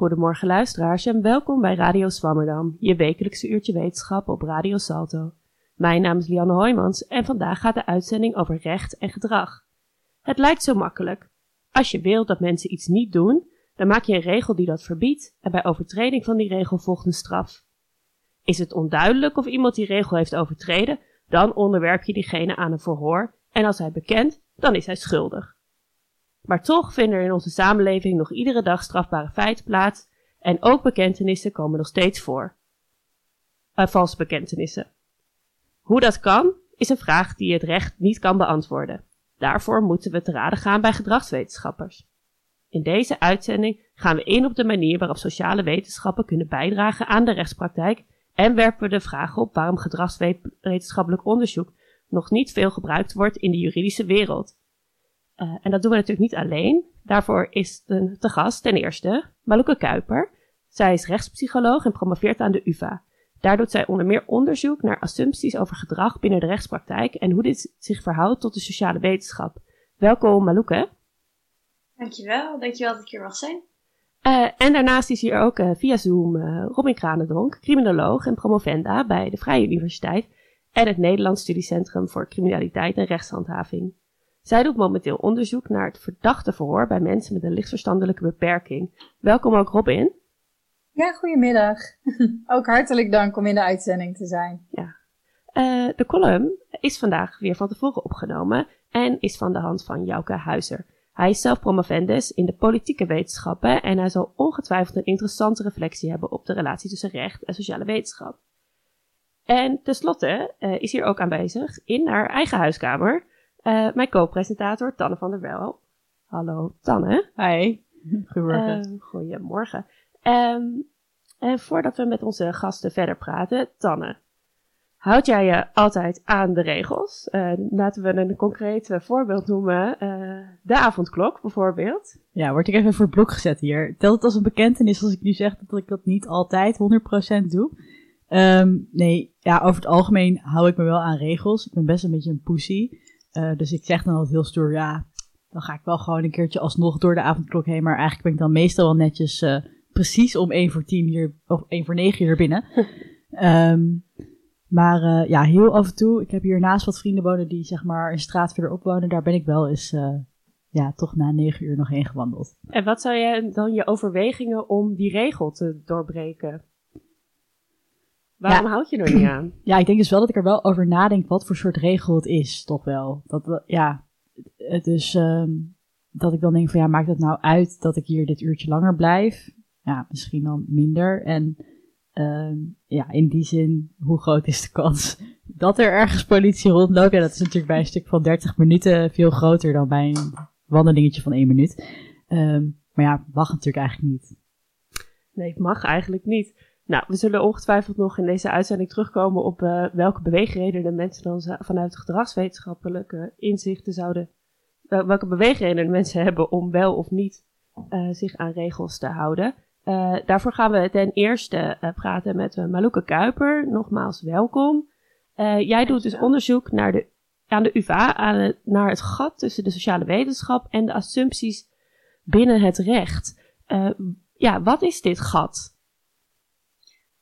Goedemorgen luisteraars en welkom bij Radio Swammerdam, je wekelijkse uurtje wetenschap op Radio Salto. Mijn naam is Lianne Hoijmans en vandaag gaat de uitzending over recht en gedrag. Het lijkt zo makkelijk. Als je wilt dat mensen iets niet doen, dan maak je een regel die dat verbiedt en bij overtreding van die regel volgt een straf. Is het onduidelijk of iemand die regel heeft overtreden, dan onderwerp je diegene aan een verhoor en als hij bekent, dan is hij schuldig. Maar toch vinden er in onze samenleving nog iedere dag strafbare feiten plaats en ook bekentenissen komen nog steeds voor. Uh, valse bekentenissen. Hoe dat kan, is een vraag die het recht niet kan beantwoorden. Daarvoor moeten we te raden gaan bij gedragswetenschappers. In deze uitzending gaan we in op de manier waarop sociale wetenschappen kunnen bijdragen aan de rechtspraktijk en werpen we de vraag op waarom gedragswetenschappelijk onderzoek nog niet veel gebruikt wordt in de juridische wereld. Uh, en dat doen we natuurlijk niet alleen. Daarvoor is de, te gast ten eerste Maluke Kuiper. Zij is rechtspsycholoog en promoveert aan de UvA. Daar doet zij onder meer onderzoek naar assumpties over gedrag binnen de rechtspraktijk en hoe dit zich verhoudt tot de sociale wetenschap. Welkom Maluke. Dankjewel, dankjewel dat ik hier mag zijn. Uh, en daarnaast is hier ook uh, via Zoom uh, Robin Kranendonk, criminoloog en promovenda bij de Vrije Universiteit en het Nederlands Studiecentrum voor Criminaliteit en Rechtshandhaving. Zij doet momenteel onderzoek naar het verdachte verhoor bij mensen met een lichtverstandelijke beperking. Welkom ook Robin. Ja, goedemiddag. ook hartelijk dank om in de uitzending te zijn. Ja. de column is vandaag weer van tevoren opgenomen en is van de hand van Jouke Huizer. Hij is zelf promovendus in de politieke wetenschappen en hij zal ongetwijfeld een interessante reflectie hebben op de relatie tussen recht en sociale wetenschap. En tenslotte uh, is hier ook aanwezig in haar eigen huiskamer uh, mijn co-presentator Tanne van der Wel. Hallo Tanne. Hi. Goedemorgen. Uh, goedemorgen. Um, en voordat we met onze gasten verder praten, Tanne, Houd jij je altijd aan de regels? Uh, laten we een concreet voorbeeld noemen. De avondklok bijvoorbeeld. Ja, word ik even voor het blok gezet hier. Telt het als een bekentenis als ik nu zeg dat ik dat niet altijd 100% doe? Um, nee, ja, over het algemeen hou ik me wel aan regels. Ik ben best een beetje een pussy. Uh, dus ik zeg dan altijd heel stoer, ja, dan ga ik wel gewoon een keertje alsnog door de avondklok heen. Maar eigenlijk ben ik dan meestal wel netjes precies om 1 voor 10 hier, of 1 voor 9 hier binnen. um, Maar uh, ja, heel af en toe. Ik heb hier naast wat vrienden wonen die zeg maar een straat verderop wonen. Daar ben ik wel eens ja, toch na negen uur nog heen gewandeld. En wat zou jij dan je overwegingen om die regel te doorbreken? Waarom ja. houd je er niet aan? Ja, ik denk dus wel dat ik er wel over nadenk wat voor soort regel het is, toch wel. Dat, ja, het is um, dat ik dan denk van ja, maakt het nou uit dat ik hier dit uurtje langer blijf? Ja, misschien dan minder. En Um, ja, in die zin, hoe groot is de kans dat er ergens politie rondloopt? Ja, dat is natuurlijk bij een stuk van 30 minuten veel groter dan bij een wandelingetje van 1 minuut. Um, maar ja, mag natuurlijk eigenlijk niet. Nee, het mag eigenlijk niet. Nou, we zullen ongetwijfeld nog in deze uitzending terugkomen op uh, welke beweegredenen mensen dan vanuit gedragswetenschappelijke inzichten zouden. Uh, welke beweegredenen mensen hebben om wel of niet uh, zich aan regels te houden. Uh, daarvoor gaan we ten eerste praten met Maluke Kuiper. Nogmaals, welkom. jij doet dus onderzoek naar de, aan de UvA, aan het, naar het gat tussen de sociale wetenschap en de assumpties binnen het recht. ja, wat is dit gat?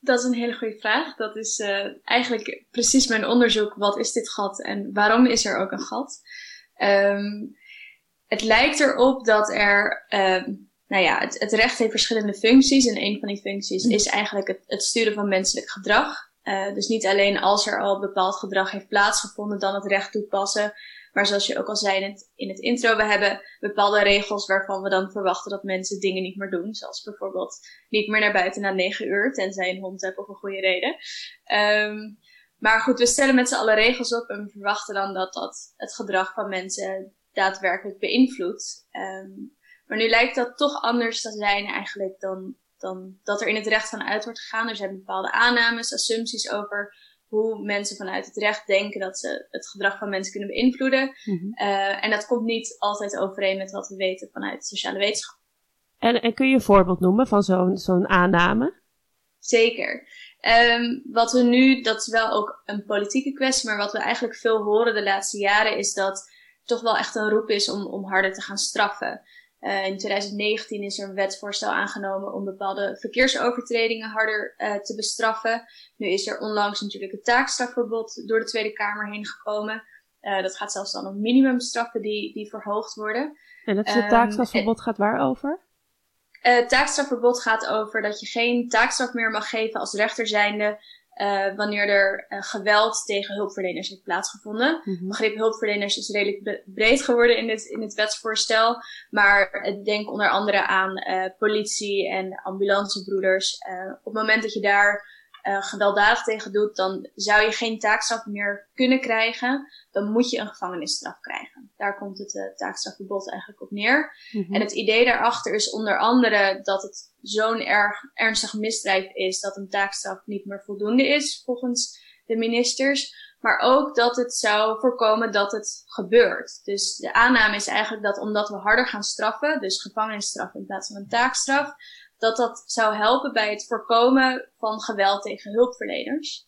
Dat is een hele goede vraag. Dat is eigenlijk precies mijn onderzoek. Wat is dit gat en waarom is er ook een gat? Um, het lijkt erop dat er um, nou ja, het, het, recht heeft verschillende functies. En een van die functies is eigenlijk het, het sturen van menselijk gedrag. Uh, dus niet alleen als er al bepaald gedrag heeft plaatsgevonden, dan het recht toepassen. Maar zoals je ook al zei in het, in het intro, we hebben bepaalde regels waarvan we dan verwachten dat mensen dingen niet meer doen. Zoals bijvoorbeeld niet meer naar buiten na negen uur, tenzij een hond hebt of een goede reden. Um, maar goed, we stellen met z'n allen regels op en we verwachten dan dat dat het gedrag van mensen daadwerkelijk beïnvloedt. Um, maar nu lijkt dat toch anders te zijn eigenlijk dan, dan dat er in het recht van uit wordt gegaan. Er zijn bepaalde aannames, assumpties over hoe mensen vanuit het recht denken dat ze het gedrag van mensen kunnen beïnvloeden. Mm -hmm. uh, en dat komt niet altijd overeen met wat we weten vanuit sociale wetenschap. En, en kun je een voorbeeld noemen van zo'n zo'n aanname? Zeker. Um, wat we nu, dat is wel ook een politieke kwestie, maar wat we eigenlijk veel horen de laatste jaren is dat toch wel echt een roep is om, om harder te gaan straffen. Uh, in 2019 is er een wetsvoorstel aangenomen om bepaalde verkeersovertredingen harder uh, te bestraffen. Nu is er onlangs natuurlijk het taakstrafverbod door de Tweede Kamer heen gekomen. Uh, dat gaat zelfs dan om minimumstraffen die, die verhoogd worden. En dat is het taakstrafverbod gaat waarover? Het taakstrafverbod gaat over dat je geen taakstraf meer mag geven als rechter zijnde uh, wanneer er uh, geweld tegen hulpverleners heeft plaatsgevonden. Mm -hmm. Begrip hulpverleners is redelijk breed geworden in het, in het wetsvoorstel. Maar denk onder andere aan uh, politie en ambulancebroeders. op het moment dat je daar gewelddadig tegen doet, dan zou je geen taakstraf meer kunnen krijgen. Dan moet je een gevangenisstraf krijgen. Daar komt het taakstrafverbod eigenlijk op neer. Mm -hmm. En het idee daarachter is onder andere dat het zo'n erg ernstig misdrijf is dat een taakstraf niet meer voldoende is volgens de ministers. Maar ook dat het zou voorkomen dat het gebeurt. Dus de aanname is eigenlijk dat omdat we harder gaan straffen, dus gevangenisstraf in plaats van een taakstraf, dat dat zou helpen bij het voorkomen van geweld tegen hulpverleners.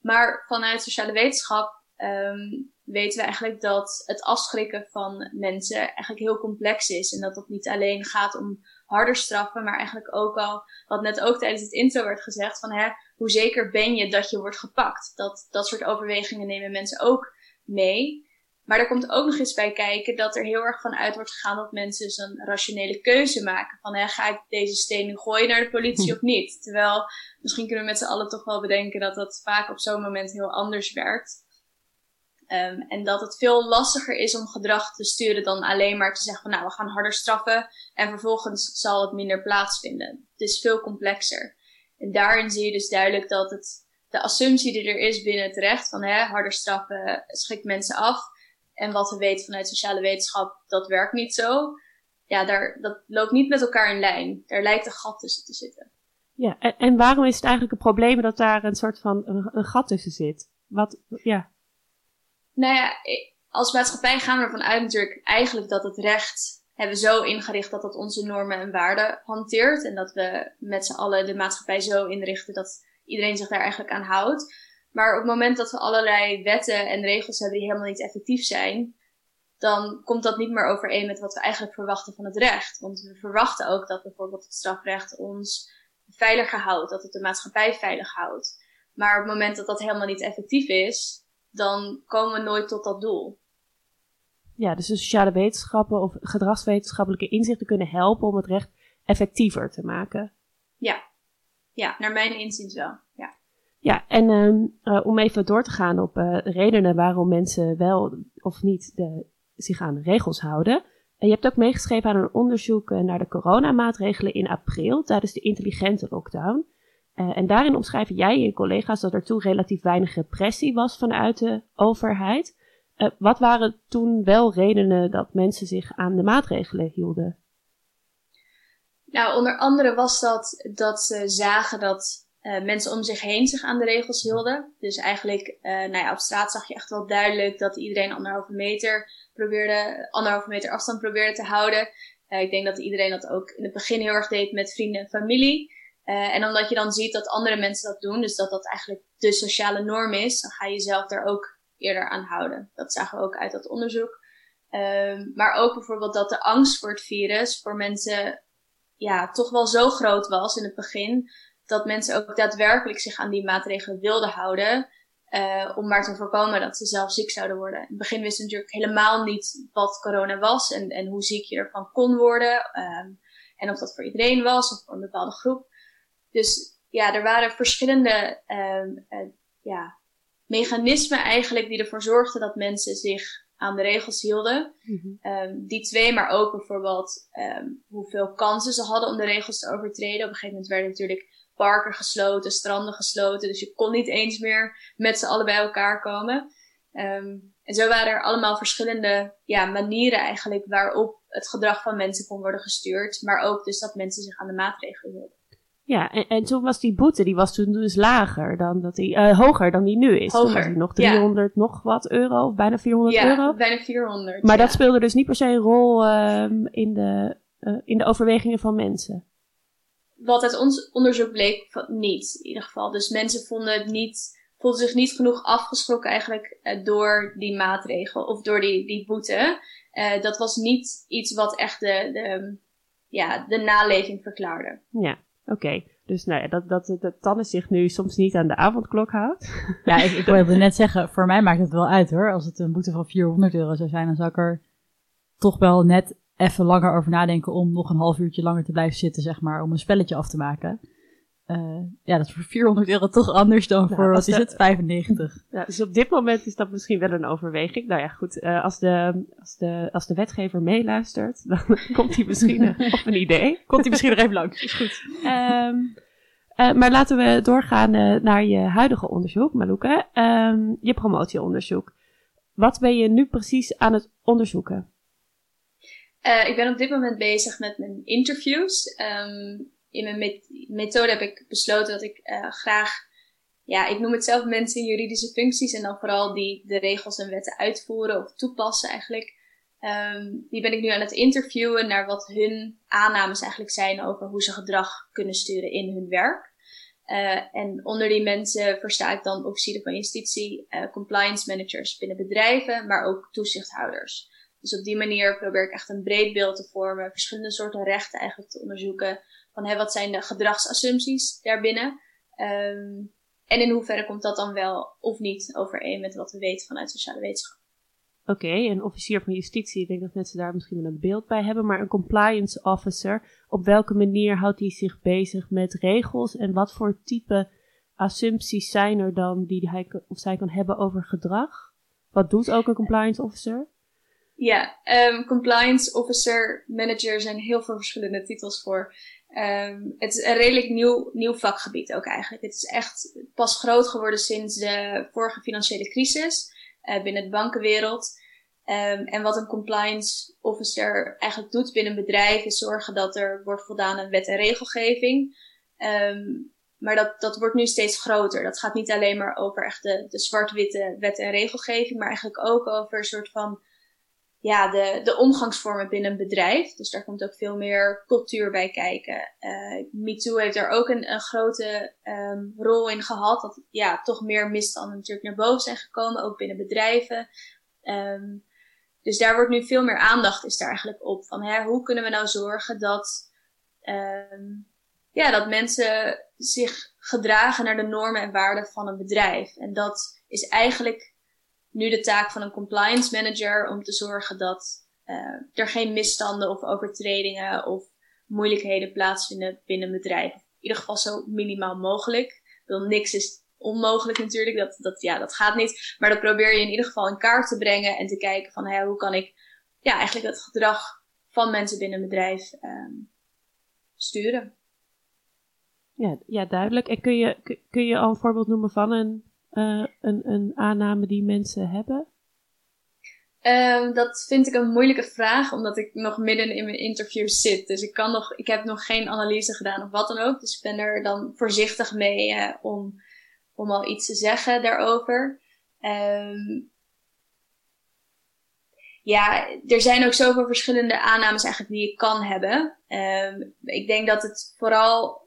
Maar vanuit sociale wetenschap um, weten we eigenlijk dat het afschrikken van mensen eigenlijk heel complex is. En dat het niet alleen gaat om harder straffen, maar eigenlijk ook al, wat net ook tijdens het intro werd gezegd, van hè, hoe zeker ben je dat je wordt gepakt? Dat, dat soort overwegingen nemen mensen ook mee. Maar er komt ook nog eens bij kijken dat er heel erg van uit wordt gegaan dat mensen dus een rationele keuze maken. Van hè, ga ik deze steen nu gooien naar de politie of niet? Terwijl misschien kunnen we met z'n allen toch wel bedenken dat dat vaak op zo'n moment heel anders werkt. Um, en dat het veel lastiger is om gedrag te sturen dan alleen maar te zeggen van nou we gaan harder straffen en vervolgens zal het minder plaatsvinden. Het is veel complexer. En daarin zie je dus duidelijk dat het, de assumptie die er is binnen het recht van hè, harder straffen schrikt mensen af. En wat we weten vanuit sociale wetenschap, dat werkt niet zo. Ja, daar, dat loopt niet met elkaar in lijn. Daar lijkt een gat tussen te zitten. Ja, en, en waarom is het eigenlijk een probleem dat daar een soort van een, een gat tussen zit? Wat, ja. Nou ja, als maatschappij gaan we ervan uit natuurlijk eigenlijk dat het recht hebben zo ingericht dat dat onze normen en waarden hanteert. En dat we met z'n allen de maatschappij zo inrichten dat iedereen zich daar eigenlijk aan houdt. Maar op het moment dat we allerlei wetten en regels hebben die helemaal niet effectief zijn, dan komt dat niet meer overeen met wat we eigenlijk verwachten van het recht. Want we verwachten ook dat bijvoorbeeld het strafrecht ons veiliger houdt, dat het de maatschappij veilig houdt. Maar op het moment dat dat helemaal niet effectief is, dan komen we nooit tot dat doel. Ja, dus de sociale wetenschappen of gedragswetenschappelijke inzichten kunnen helpen om het recht effectiever te maken. Ja, ja naar mijn inziens wel. Ja, en um, uh, om even door te gaan op uh, redenen waarom mensen wel of niet de, zich aan de regels houden. En je hebt ook meegeschreven aan een onderzoek naar de coronamaatregelen in april tijdens de intelligente lockdown. En daarin omschrijven jij en je collega's dat er toen relatief weinig repressie was vanuit de overheid. Wat waren toen wel redenen dat mensen zich aan de maatregelen hielden? Nou, onder andere was dat dat ze zagen dat uh, mensen om zich heen zich aan de regels hielden. Dus eigenlijk, nou ja, op straat zag je echt wel duidelijk dat iedereen anderhalve meter probeerde, anderhalve meter afstand probeerde te houden. ik denk dat iedereen dat ook in het begin heel erg deed met vrienden en familie. En omdat je dan ziet dat andere mensen dat doen, dus dat dat eigenlijk de sociale norm is, dan ga je jezelf daar ook eerder aan houden. Dat zagen we ook uit dat onderzoek. Um, maar ook bijvoorbeeld dat de angst voor het virus voor mensen ja, toch wel zo groot was in het begin, dat mensen ook daadwerkelijk zich aan die maatregelen wilden houden. Uh, om maar te voorkomen dat ze zelf ziek zouden worden. In het begin wisten we natuurlijk helemaal niet wat corona was en, en hoe ziek je ervan kon worden. Um, en of dat voor iedereen was of voor een bepaalde groep. Dus ja, er waren verschillende um, uh, ja, mechanismen eigenlijk die ervoor zorgden dat mensen zich aan de regels hielden. Mm -hmm. um, die twee, maar ook bijvoorbeeld hoeveel kansen ze hadden om de regels te overtreden. Op een gegeven moment werden natuurlijk parken gesloten, stranden gesloten. Dus je kon niet eens meer met z'n allen bij elkaar komen. Um, en zo waren er allemaal verschillende ja, manieren eigenlijk waarop het gedrag van mensen kon worden gestuurd. Maar ook dus dat mensen zich aan de maatregelen hielden. Ja, en, en toen was die boete, die was toen dus lager dan dat die, uh, hoger dan die nu is. Hoger. Toen was die nog 300 ja. nog wat euro, of bijna 400 ja, euro. bijna 400. Maar ja. dat speelde dus niet per se een rol um, in, de, uh, in de overwegingen van mensen. Wat uit ons onderzoek bleek, niet in ieder geval. Dus mensen vonden het niet voelde zich niet genoeg afgesproken eigenlijk uh, door die maatregel of door die, die boete. Uh, dat was niet iets wat echt de, de, ja, de naleving verklaarde. Ja, oké. Dus nou ja, dat, dat, dat Tanne zich nu soms niet aan de avondklok houdt. Ja, ik, ik wilde net zeggen, voor mij maakt het wel uit hoor. Als het een boete van 400 euro zou zijn, dan zou ik er toch wel net even langer over nadenken om nog een half uurtje langer te blijven zitten, zeg maar, om een spelletje af te maken. Uh, ja, dat is voor 400 euro toch anders dan voor, wat is het, 95. Ja, dus op dit moment is dat misschien wel een overweging. Nou ja, goed, uh, als, de, als, de, als de wetgever meeluistert, dan komt hij misschien uh, op een idee. Komt hij misschien nog even langs, is goed. Um, maar laten we doorgaan naar je huidige onderzoek, Maluke. Um, je promotieonderzoek. Wat ben je nu precies aan het onderzoeken? Ik ben op dit moment bezig met mijn interviews. Um, in mijn methode heb ik besloten dat ik uh, graag, ja, ik noem het zelf mensen in juridische functies en dan vooral die de regels en wetten uitvoeren of toepassen eigenlijk. Um, die ben ik nu aan het interviewen naar wat hun aannames eigenlijk zijn over hoe ze gedrag kunnen sturen in hun werk. Uh, en onder die mensen versta ik dan officieren van justitie, compliance managers binnen bedrijven, maar ook toezichthouders. Dus op die manier probeer ik echt een breed beeld te vormen, verschillende soorten rechten eigenlijk te onderzoeken, van hè, wat zijn de gedragsassumpties daarbinnen. Um, en in hoeverre komt dat dan wel of niet overeen met wat we weten vanuit sociale wetenschap. Oké, een officier van justitie, ik denk dat mensen daar misschien wel een beeld bij hebben, maar een compliance officer, op welke manier houdt hij zich bezig met regels en wat voor type assumpties zijn er dan die hij of zij kan hebben over gedrag? Wat doet ook een compliance officer? Ja, um, compliance officer, manager zijn heel veel verschillende titels voor. Um, het is een redelijk nieuw, nieuw vakgebied ook eigenlijk. Het is echt pas groot geworden sinds de vorige financiële crisis uh, binnen de bankenwereld. Um, en wat een compliance officer eigenlijk doet binnen een bedrijf is zorgen dat er wordt voldaan aan wet en regelgeving. Maar dat, dat wordt nu steeds groter. Dat gaat niet alleen maar over echt de, de zwart-witte wet en regelgeving, maar eigenlijk ook over een soort van ja, de, de omgangsvormen binnen een bedrijf. Dus daar komt ook veel meer cultuur bij kijken. Uh, MeToo heeft daar ook een, een grote um, rol in gehad. Dat ja, toch meer misstanden natuurlijk naar boven zijn gekomen, ook binnen bedrijven. Um, dus daar wordt nu veel meer aandacht is daar eigenlijk op. Van hoe kunnen we nou zorgen dat, um, ja, dat mensen zich gedragen naar de normen en waarden van een bedrijf. En dat is eigenlijk nu de taak van een compliance manager om te zorgen dat uh, er geen misstanden of overtredingen of moeilijkheden plaatsvinden binnen bedrijf. In ieder geval zo minimaal mogelijk. Wil niks is onmogelijk natuurlijk, dat, dat, ja, dat gaat niet. Maar dat probeer je in ieder geval in kaart te brengen en te kijken van hè, hoe kan ik ja, eigenlijk het gedrag van mensen binnen een bedrijf um, sturen. Ja, ja, duidelijk. En kun je, kun je al een voorbeeld noemen van een uh, een, een aanname die mensen hebben? Um, dat vind ik een moeilijke vraag, omdat ik nog midden in mijn interview zit. Dus ik, kan nog, ik heb nog geen analyse gedaan of wat dan ook. Dus ik ben er dan voorzichtig mee uh, om, om al iets te zeggen daarover. Um, ja, er zijn ook zoveel verschillende aannames eigenlijk die je kan hebben. Um, ik denk dat het vooral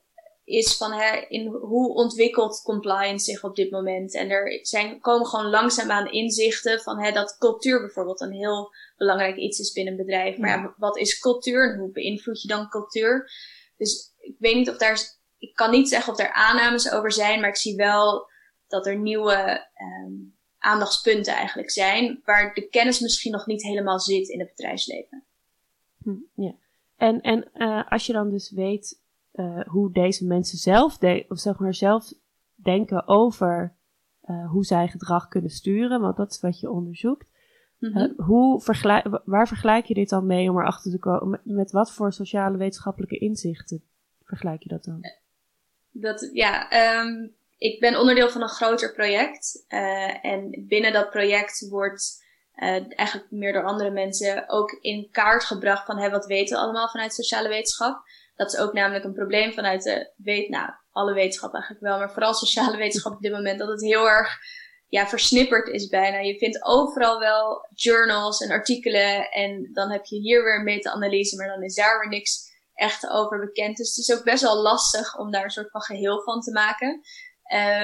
is van hè, in hoe ontwikkelt compliance zich op dit moment. En er zijn, komen gewoon langzaamaan inzichten van hè, dat cultuur bijvoorbeeld een heel belangrijk iets is binnen een bedrijf. Maar ja, wat is cultuur en hoe beïnvloed je dan cultuur? Dus ik weet niet of daar, ik kan niet zeggen of er aannames over zijn, maar ik zie wel dat er nieuwe um, aandachtspunten eigenlijk zijn, waar de kennis misschien nog niet helemaal zit in het bedrijfsleven. Hm, ja. En, en uh, als je dan dus weet uh, hoe deze mensen zelf, de of zeg maar zelf denken over uh, hoe zij gedrag kunnen sturen, want dat is wat je onderzoekt. Mm -hmm. uh, hoe vergelijk, waar vergelijk je dit dan mee om erachter te komen? Met, wat voor sociale wetenschappelijke inzichten vergelijk je dat dan? Dat, ja, um, ik ben onderdeel van een groter project. en binnen dat project wordt eigenlijk meer door andere mensen ook in kaart gebracht van hè, wat weten we allemaal vanuit sociale wetenschap. Dat is ook namelijk een probleem vanuit de weet, nou, alle wetenschap eigenlijk wel, maar vooral sociale wetenschap op dit moment, dat het heel erg ja, versnipperd is bijna. Je vindt overal wel journals en artikelen en dan heb je hier weer een meta-analyse, maar dan is daar weer niks echt over bekend. Dus het is ook best wel lastig om daar een soort van geheel van te maken.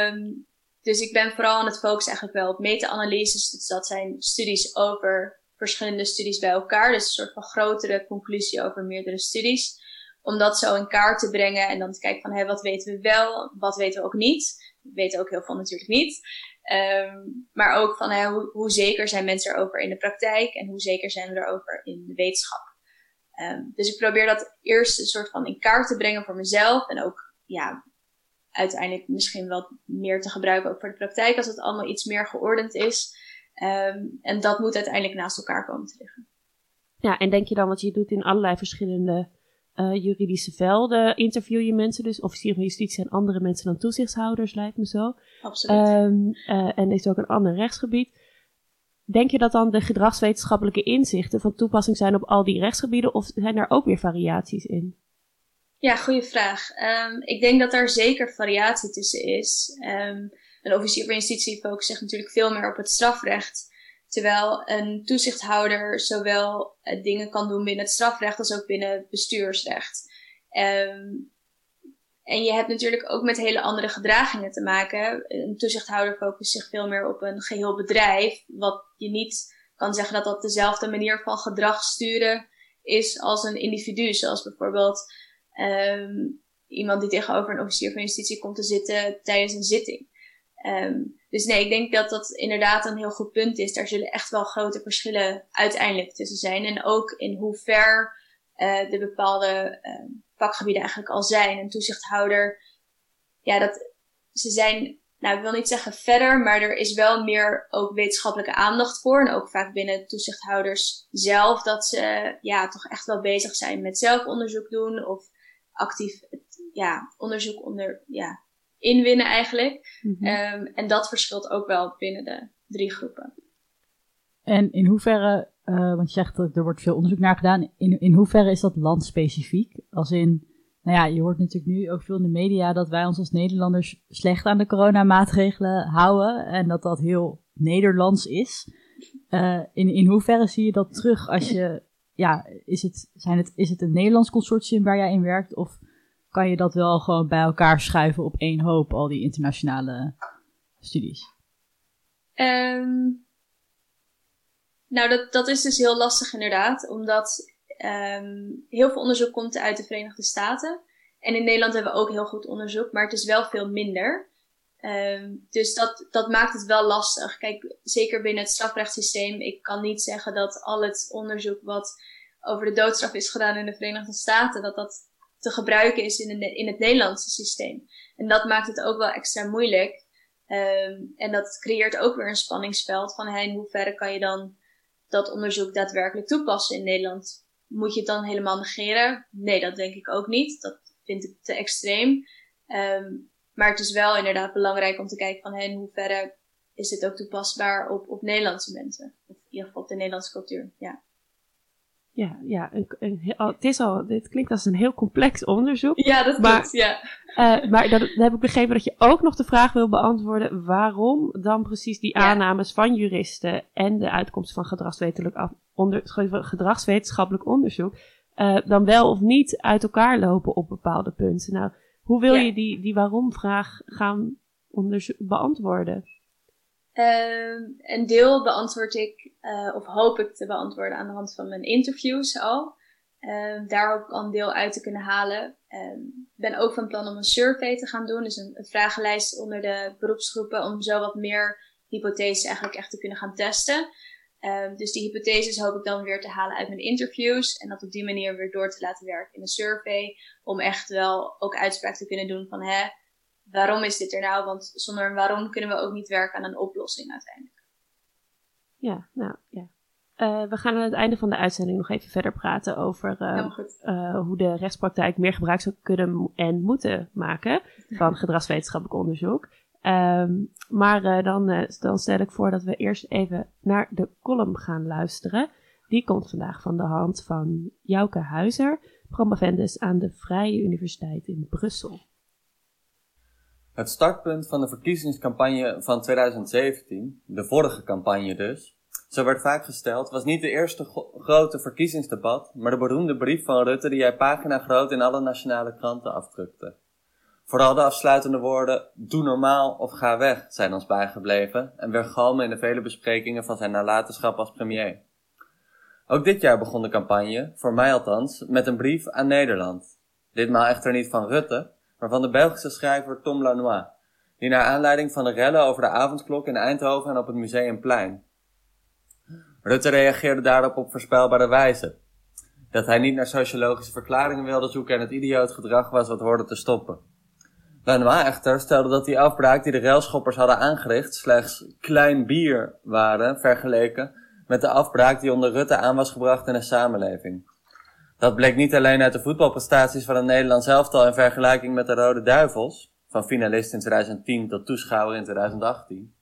Um, dus ik ben vooral aan het focussen eigenlijk wel op meta-analyses. Dus dat zijn studies over verschillende studies bij elkaar. Dus een soort van grotere conclusie over meerdere studies. Om dat zo in kaart te brengen en dan te kijken van hé, wat weten we wel, wat weten we ook niet. We weten ook heel veel natuurlijk niet. Um, maar ook van hé, hoe, hoe, zeker zijn mensen erover in de praktijk en hoe zeker zijn we erover in de wetenschap. Um, dus ik probeer dat eerst een soort van in kaart te brengen voor mezelf en ook ja, uiteindelijk misschien wat meer te gebruiken ook voor de praktijk als het allemaal iets meer geordend is. Um, en dat moet uiteindelijk naast elkaar komen te liggen. Ja, en denk je dan, wat je doet in allerlei verschillende uh, juridische velden, interview je mensen dus, officier van justitie en andere mensen dan toezichthouders, lijkt me zo. Absoluut. Um, uh, en is ook een ander rechtsgebied. Denk je dat dan de gedragswetenschappelijke inzichten van toepassing zijn op al die rechtsgebieden, of zijn er ook weer variaties in? Ja, goede vraag. Um, ik denk dat daar zeker variatie tussen is. Um, een officier van justitie focust zich natuurlijk veel meer op het strafrecht. Terwijl een toezichthouder zowel uh, dingen kan doen binnen het strafrecht als ook binnen het bestuursrecht. Um, en je hebt natuurlijk ook met hele andere gedragingen te maken. Een toezichthouder focust zich veel meer op een geheel bedrijf. Wat je niet kan zeggen dat dat dezelfde manier van gedrag sturen is als een individu. Zoals bijvoorbeeld um, iemand die tegenover een officier van justitie komt te zitten tijdens een zitting. Um, dus nee, ik denk dat dat inderdaad een heel goed punt is. Daar zullen echt wel grote verschillen uiteindelijk tussen zijn. En ook in hoe ver uh, de bepaalde uh, vakgebieden eigenlijk al zijn. Een toezichthouder, ja, dat, ze zijn, nou ik wil niet zeggen verder, maar er is wel meer ook wetenschappelijke aandacht voor. En ook vaak binnen toezichthouders zelf, dat ze ja, toch echt wel bezig zijn met zelfonderzoek doen of actief ja, onderzoek onder, ja, inwinnen eigenlijk. Mm -hmm. um, en dat verschilt ook wel binnen de drie groepen. En in hoeverre, uh, want je zegt dat er wordt veel onderzoek naar gedaan, in, in hoeverre is dat landspecifiek? Als in, nou ja, je hoort natuurlijk nu ook veel in de media dat wij ons als Nederlanders slecht aan de coronamaatregelen houden en dat dat heel Nederlands is. Uh, in, in hoeverre zie je dat terug als je, ja, is het, zijn het, is het een Nederlands consortium waar jij in werkt of kan je dat wel gewoon bij elkaar schuiven op één hoop, al die internationale studies? Um, nou, dat, dat is dus heel lastig inderdaad, omdat um, heel veel onderzoek komt uit de Verenigde Staten. En in Nederland hebben we ook heel goed onderzoek, maar het is wel veel minder. Um, dus dat, dat maakt het wel lastig. Kijk, zeker binnen het strafrechtssysteem, ik kan niet zeggen dat al het onderzoek wat over de doodstraf is gedaan in de Verenigde Staten, dat dat te gebruiken is in, in het Nederlandse systeem. En dat maakt het ook wel extra moeilijk. Um, en dat creëert ook weer een spanningsveld van hey, in hoeverre kan je dan dat onderzoek daadwerkelijk toepassen in Nederland? Moet je het dan helemaal negeren? Nee, dat denk ik ook niet. Dat vind ik te extreem. Um, maar het is wel inderdaad belangrijk om te kijken van hey, in hoeverre is dit ook toepasbaar op, op Nederlandse mensen. Of in ieder geval op de Nederlandse cultuur, ja. Ja, ja een, een, het is al, dit klinkt als een heel complex onderzoek. Ja, dat maar, klopt, ja. Uh, maar dat, dan heb ik begrepen dat je ook nog de vraag wil beantwoorden waarom dan precies die aannames ja. van juristen en de uitkomst van gedragswetenschappelijk, onder, gedragswetenschappelijk onderzoek uh, dan wel of niet uit elkaar lopen op bepaalde punten. Nou, hoe wil ja. je die, die waarom-vraag gaan beantwoorden? Uh, een deel beantwoord ik, uh, of hoop ik te beantwoorden aan de hand van mijn interviews al. Uh, daar hoop ik al een deel uit te kunnen halen. Ik ben ook van plan om een survey te gaan doen, dus een, een, vragenlijst onder de beroepsgroepen, om zo wat meer hypotheses eigenlijk echt te kunnen gaan testen. dus die hypotheses hoop ik dan weer te halen uit mijn interviews en dat op die manier weer door te laten werken in een survey, om echt wel ook uitspraak te kunnen doen van hè, waarom is dit er nou? Want zonder een waarom kunnen we ook niet werken aan een oplossing uiteindelijk. Ja, nou ja. Uh, we gaan aan het einde van de uitzending nog even verder praten over uh, uh, hoe de rechtspraktijk meer gebruik zou kunnen en moeten maken van gedragswetenschappelijk onderzoek. Um, maar dan, dan stel ik voor dat we eerst even naar de column gaan luisteren. Die komt vandaag van de hand van Jouke Huizer, promovendus aan de Vrije Universiteit in Brussel. Het startpunt van de verkiezingscampagne van 2017, de vorige campagne dus, zo werd vaak gesteld, was niet de eerste grote verkiezingsdebat, maar de beroemde brief van Rutte die hij pagina groot in alle nationale kranten afdrukte. Vooral de afsluitende woorden, doe normaal of ga weg, zijn ons bijgebleven en weergalmen in de vele besprekingen van zijn nalatenschap als premier. Ook dit jaar begon de campagne, voor mij althans, met een brief aan Nederland. Ditmaal echter niet van Rutte, maar van de Belgische schrijver Tom Lanois, die naar aanleiding van de rellen over de avondklok in Eindhoven en op het Museumplein. Rutte reageerde daarop op voorspelbare wijze. Dat hij niet naar sociologische verklaringen wilde zoeken en het idioot gedrag was wat hoorde te stoppen. Lanois echter stelde dat die afbraak die de railschoppers hadden aangericht slechts klein bier waren vergeleken met de afbraak die onder Rutte aan was gebracht in de samenleving. Dat bleek niet alleen uit de voetbalprestaties van het Nederlands elftal in vergelijking met de Rode Duivels, van finalist in 2010 tot toeschouwer in 2018,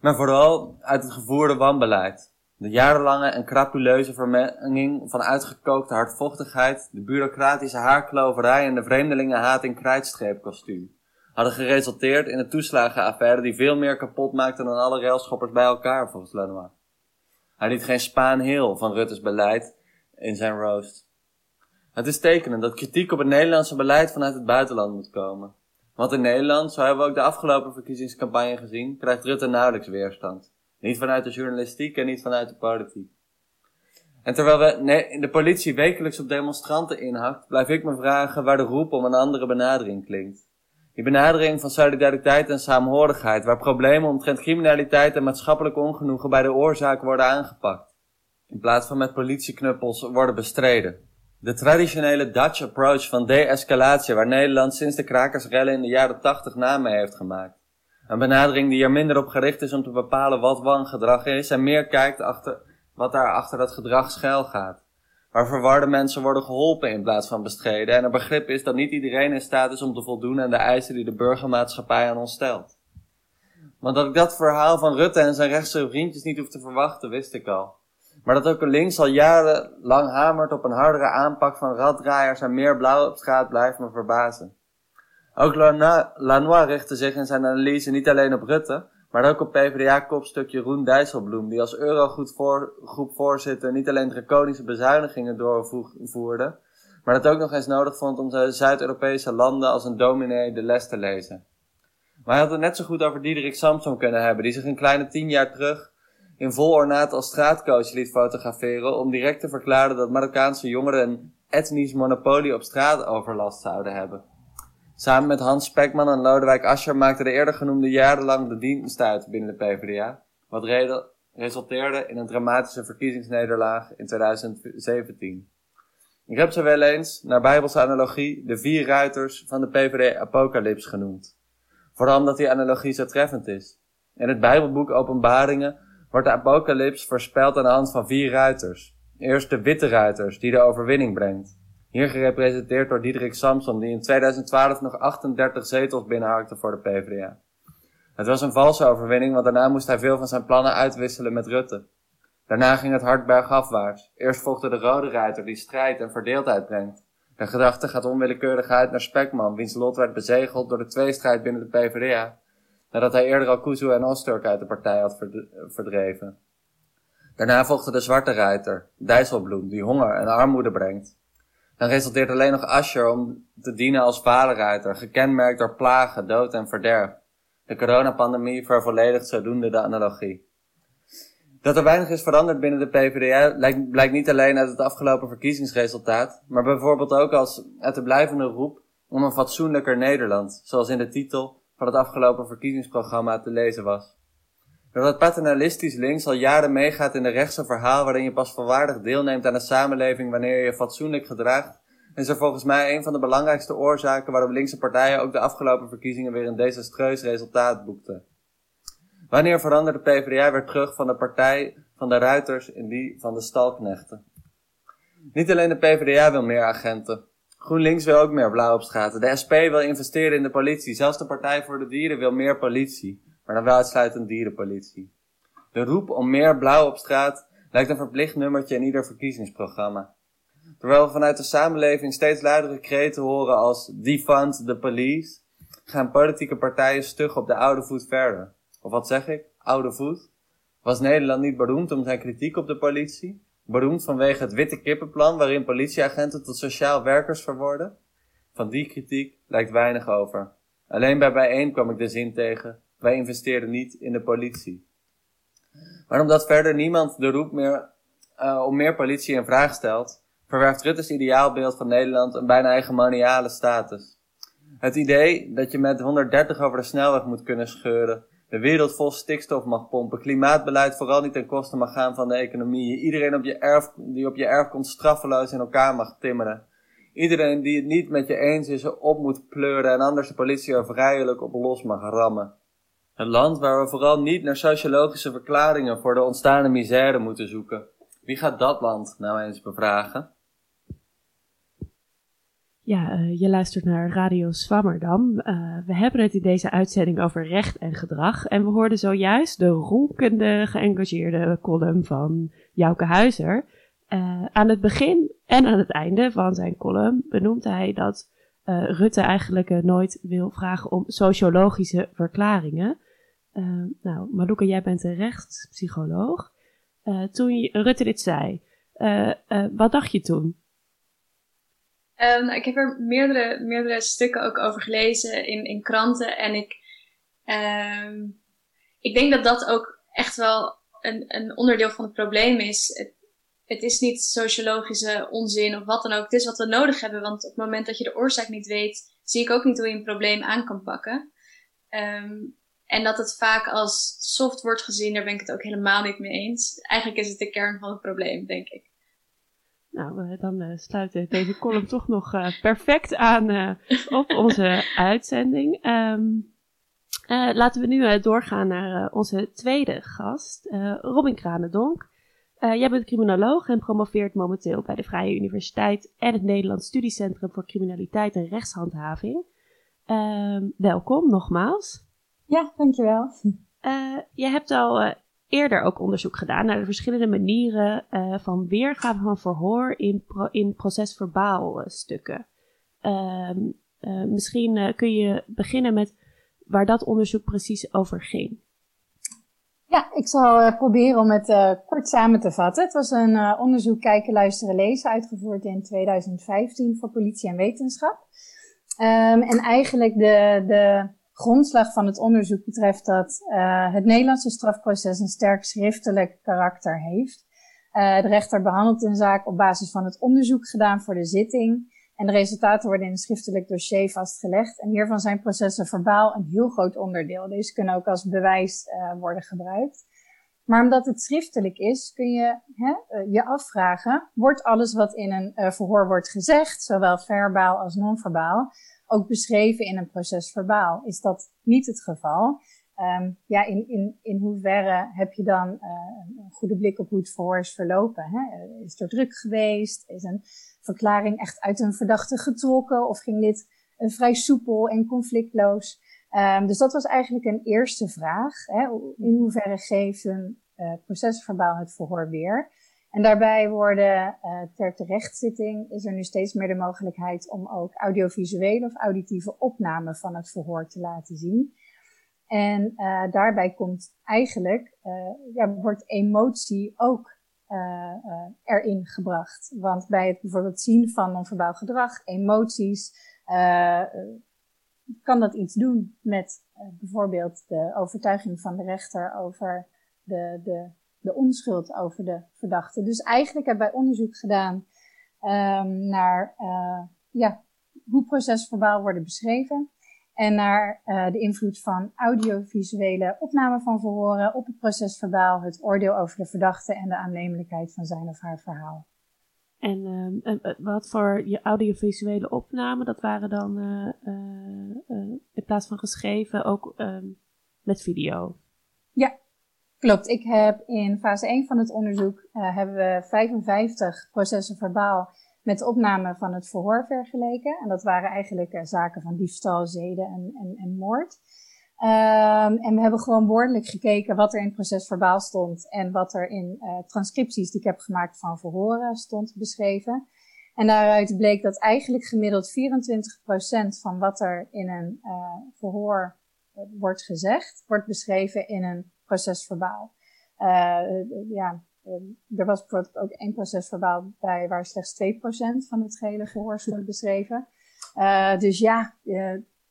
maar vooral uit het gevoerde wanbeleid. De jarenlange en crapuleuze vermenging van uitgekookte hardvochtigheid, de bureaucratische haarkloverij en de vreemdelingenhaat in krijtstreepkostuum hadden geresulteerd in een toeslagenaffaire die veel meer kapot maakte dan alle railschoppers bij elkaar, volgens Lenoir. Hij liet geen spaan heel van Rutte's beleid in zijn roast. Het is tekenend dat kritiek op het Nederlandse beleid vanuit het buitenland moet komen. Want in Nederland, zo hebben we ook de afgelopen verkiezingscampagne gezien, krijgt Rutte nauwelijks weerstand. Niet vanuit de journalistiek en niet vanuit de politiek. En terwijl we de politie wekelijks op demonstranten inhakt, blijf ik me vragen waar de roep om een andere benadering klinkt. Die benadering van solidariteit en saamhorigheid, waar problemen omtrent criminaliteit en maatschappelijk ongenoegen bij de oorzaak worden aangepakt, in plaats van met politieknuppels worden bestreden. De traditionele Dutch approach van de-escalatie, waar Nederland sinds de krakersrellen in de jaren 80 naam mee heeft gemaakt. Een benadering die er minder op gericht is om te bepalen wat wangedrag is en meer kijkt achter wat daar achter dat gedrag schuil gaat. Waar verwarde mensen worden geholpen in plaats van bestreden en er begrip is dat niet iedereen in staat is om te voldoen aan de eisen die de burgermaatschappij aan ons stelt. Want dat ik dat verhaal van Rutte en zijn rechtse vriendjes niet hoef te verwachten, wist ik al. Maar dat ook links al jarenlang hamert op een hardere aanpak van raddraaiers en meer blauw op straat blijft me verbazen. Ook Lanois richtte zich in zijn analyse niet alleen op Rutte, maar ook op PvdA-kopstuk Jeroen Dijsselbloem, die als Eurogroepvoorzitter niet alleen draconische bezuinigingen doorvoerde, maar dat ook nog eens nodig vond om de Zuid-Europese landen als een dominee de les te lezen. Maar hij had het net zo goed over Diederik Samson kunnen hebben, die zich een kleine tien jaar terug in vol ornaat als straatcoach liet fotograferen om direct te verklaren dat Marokkaanse jongeren een etnisch monopolie op straatoverlast zouden hebben. Samen met Hans Spekman en Lodewijk Asscher maakte de eerder genoemde jarenlang de dienst uit binnen de PvdA, wat resulteerde in een dramatische verkiezingsnederlaag in 2017. Ik heb ze wel eens, naar bijbelse analogie, de vier ruiters van de PvdA-apocalyps genoemd. Vooral omdat die analogie zo treffend is. In het Bijbelboek Openbaringen wordt de apocalyps voorspeld aan de hand van vier ruiters. Eerst de witte ruiters, die de overwinning brengt. Hier gerepresenteerd door Diederik Samson, die in 2012 nog 38 zetels binnenhakte voor de PvdA. Het was een valse overwinning, want daarna moest hij veel van zijn plannen uitwisselen met Rutte. Daarna ging het hard bergafwaarts. Eerst volgde de rode ruiter, die strijd en verdeeldheid brengt. De gedachte gaat onwillekeurig uit naar Spekman, wiens lot werd bezegeld door de tweestrijd binnen de PvdA, nadat hij eerder al Kuzu en Osturk uit de partij had verdreven. Daarna volgde de zwarte ruiter, Dijsselbloem, die honger en armoede brengt. Dan resulteert alleen nog Asher om te dienen als vaderruiter, gekenmerkt door plagen, dood en verderf. De coronapandemie vervolledigt zodoende de analogie. Dat er weinig is veranderd binnen de PvdA blijkt niet alleen uit het afgelopen verkiezingsresultaat, maar bijvoorbeeld ook als uit de blijvende roep om een fatsoenlijker Nederland, zoals in de titel van het afgelopen verkiezingsprogramma te lezen was. Doordat paternalistisch links al jaren meegaat in de rechtse verhaal waarin je pas volwaardig deelneemt aan de samenleving wanneer je je fatsoenlijk gedraagt, is er volgens mij een van de belangrijkste oorzaken waarom linkse partijen ook de afgelopen verkiezingen weer een desastreus resultaat boekten. Wanneer veranderde de PvdA weer terug van de partij van de ruiters in die van de stalknechten? Niet alleen de PvdA wil meer agenten. GroenLinks wil ook meer blauw op straat. De SP wil investeren in de politie. Zelfs de Partij voor de Dieren wil meer politie maar dan wel uitsluitend dierenpolitie. De roep om meer blauw op straat lijkt een verplicht nummertje in ieder verkiezingsprogramma. Terwijl we vanuit de samenleving steeds luidere kreten horen als defund the police, gaan politieke partijen stug op de oude voet verder. Of wat zeg ik? Oude voet? Was Nederland niet beroemd om zijn kritiek op de politie? Beroemd vanwege het witte kippenplan waarin politieagenten tot sociaal werkers verworden? Van die kritiek lijkt weinig over. Alleen bij bijeen kwam ik de zin tegen: wij investeerden niet in de politie. Maar omdat verder niemand de roep meer, uh, om meer politie in vraag stelt, verwerft Rutte's ideaalbeeld van Nederland een bijna hegemoniale status. Het idee dat je met 130 over de snelweg moet kunnen scheuren, de wereld vol stikstof mag pompen, klimaatbeleid vooral niet ten koste mag gaan van de economie, iedereen op je erf, die op je erf komt straffeloos in elkaar mag timmeren. Iedereen die het niet met je eens is, op moet pleuren en anders de politie er vrijelijk op los mag rammen. Een land waar we vooral niet naar sociologische verklaringen voor de ontstaande misère moeten zoeken. Wie gaat dat land nou eens bevragen? Ja, uh, je luistert naar Radio Swammerdam. Uh, we hebben het in deze uitzending over recht en gedrag. En we hoorden zojuist de ronkende, geëngageerde column van Jouke Huizer. Uh, aan het begin en aan het einde van zijn column benoemt hij dat Rutte eigenlijk nooit wil vragen om sociologische verklaringen. nou, Malouka, jij bent een rechtspsycholoog. toen Rutte dit zei, wat dacht je toen? Um, ik heb er meerdere, meerdere stukken ook over gelezen in, in kranten. En ik, um, ik denk dat dat ook echt wel een, een onderdeel van het probleem is. Het, het is niet sociologische onzin of wat dan ook. Het is wat we nodig hebben. Want op het moment dat je de oorzaak niet weet, zie ik ook niet hoe je een probleem aan kan pakken. Um, en dat het vaak als soft wordt gezien, daar ben ik het ook helemaal niet mee eens. Eigenlijk is het de kern van het probleem, denk ik. Nou, dan uh, sluit deze column toch nog perfect aan op onze uitzending. Um, laten we nu doorgaan naar onze tweede gast, Robin Kranendonk. jij bent criminoloog en promoveert momenteel bij de Vrije Universiteit en het Nederlands Studiecentrum voor Criminaliteit en Rechtshandhaving. Um, welkom nogmaals. Ja, dankjewel. je hebt al eerder ook onderzoek gedaan naar de verschillende manieren uh, van weergave van verhoor in, in procesverbaal uh, stukken. Misschien eh, kun je beginnen met waar dat onderzoek precies over ging. Ja, ik zal proberen om het kort samen te vatten. Het was een onderzoek Kijken, Luisteren, Lezen, uitgevoerd in 2015 voor politie en wetenschap. Um, en eigenlijk de, de grondslag van het onderzoek betreft dat uh, het Nederlandse strafproces een sterk schriftelijk karakter heeft. Uh, de rechter behandelt een zaak op basis van het onderzoek gedaan voor de zitting. En de resultaten worden in een schriftelijk dossier vastgelegd. En hiervan zijn processen verbaal een heel groot onderdeel. Deze kunnen ook als bewijs uh, worden gebruikt. Maar omdat het schriftelijk is, kun je hè, je afvragen, wordt alles wat in een verhoor wordt gezegd, zowel verbaal als non-verbaal, ook beschreven in een proces verbaal. Is dat niet het geval? Um, ja, in, in, in hoeverre heb je dan uh, een goede blik op hoe het verhoor is verlopen? Hè? Is er druk geweest? Is een verklaring echt uit een verdachte getrokken? Of ging dit uh, vrij soepel en conflictloos? Um, dus dat was eigenlijk een eerste vraag. Hè? In hoeverre geeft een uh, procesverbaal het verhoor weer? En daarbij worden uh, ter terechtzitting is er nu steeds meer de mogelijkheid om ook audiovisuele of auditieve opnamen van het verhoor te laten zien. En uh, daarbij komt eigenlijk, uh, ja, wordt emotie ook erin gebracht. Want bij het bijvoorbeeld zien van non-verbaal gedrag, emoties, kan dat iets doen met bijvoorbeeld de overtuiging van de rechter over de, de de onschuld over de verdachte. Dus eigenlijk hebben wij onderzoek gedaan um, naar uh, ja, hoe procesverbaal worden beschreven. En naar uh, de invloed van audiovisuele opname van verhoren op het procesverbaal, het oordeel over de verdachte en de aannemelijkheid van zijn of haar verhaal. En uh, wat voor je audiovisuele opname, dat waren dan in plaats van geschreven ook ehm, met video? Ja, Klopt, ik heb in fase 1 van het onderzoek uh, hebben we 55 processen verbaal met opname van het verhoor vergeleken. En dat waren eigenlijk uh, zaken van diefstal, zeden en, en, en moord. Um, en we hebben gewoon woordelijk gekeken wat er in het proces verbaal stond en wat er in uh, transcripties die ik heb gemaakt van verhoren stond beschreven. En daaruit bleek dat eigenlijk gemiddeld 24% van wat er in een verhoor wordt gezegd, wordt beschreven in een procesverbaal. Uh, ja, er was bijvoorbeeld ook één procesverbaal bij waar slechts 2% van het gehele verhoor stond beschreven. dus ja,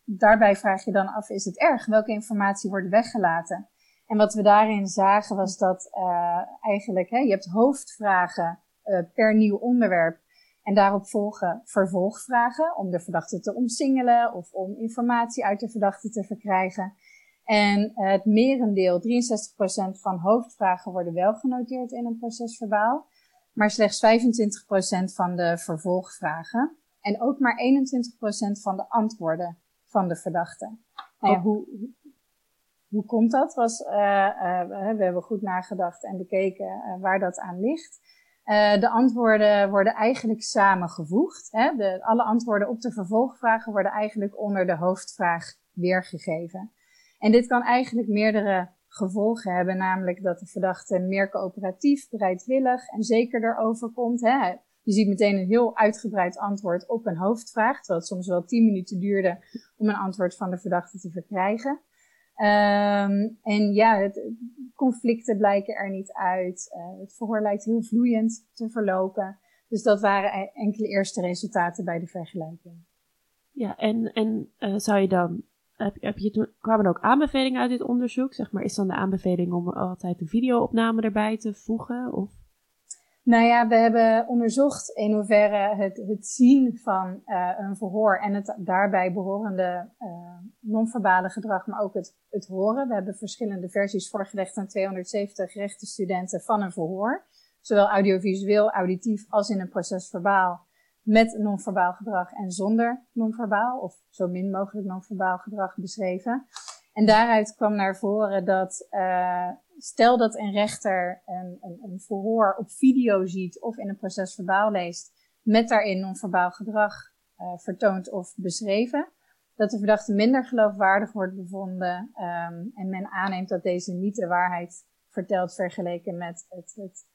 daarbij vraag je dan af, is het erg? Welke informatie wordt weggelaten? En wat we daarin zagen was dat eigenlijk, hè, je hebt hoofdvragen per nieuw onderwerp. En daarop volgen vervolgvragen om de verdachte te omsingelen of om informatie uit de verdachte te verkrijgen. En het merendeel, 63% van hoofdvragen worden wel genoteerd in een procesverbaal, maar slechts 25% van de vervolgvragen en ook maar 21% van de antwoorden van de verdachte. Nou ja, oh. hoe, hoe komt dat? Was, uh, uh, we hebben goed nagedacht en bekeken uh, waar dat aan ligt. de antwoorden worden eigenlijk samengevoegd. Hè? De, alle antwoorden op de vervolgvragen worden eigenlijk onder de hoofdvraag weergegeven. En dit kan eigenlijk meerdere gevolgen hebben, namelijk dat de verdachte meer coöperatief, bereidwillig en zeker erover komt. Hè. Je ziet meteen een heel uitgebreid antwoord op een hoofdvraag, terwijl het soms wel tien minuten duurde om een antwoord van de verdachte te verkrijgen. Um, en ja, het, conflicten blijken er niet uit. Uh, het verhoor lijkt heel vloeiend te verlopen. Dus dat waren e-, enkele eerste resultaten bij de vergelijking. Ja, en, en uh, zou je dan heb, je, kwamen er ook aanbevelingen uit dit onderzoek? Zeg maar, is dan de aanbeveling om altijd de videoopname erbij te voegen? Of? Nou ja, we hebben onderzocht in hoeverre het, het zien van uh, een verhoor en het daarbij behorende uh, non-verbale gedrag, maar ook het, het horen. We hebben verschillende versies voorgelegd aan 270 rechtenstudenten van een verhoor. Zowel audiovisueel, auditief als in een proces verbaal met non-verbaal gedrag en zonder non-verbaal, of zo min mogelijk non-verbaal gedrag beschreven. En daaruit kwam naar voren dat, uh, stel dat een rechter een, een, verhoor op video ziet of in een proces verbaal leest, met daarin non-verbaal gedrag uh, vertoond of beschreven, dat de verdachte minder geloofwaardig wordt bevonden um, en men aanneemt dat deze niet de waarheid vertelt vergeleken met het, het,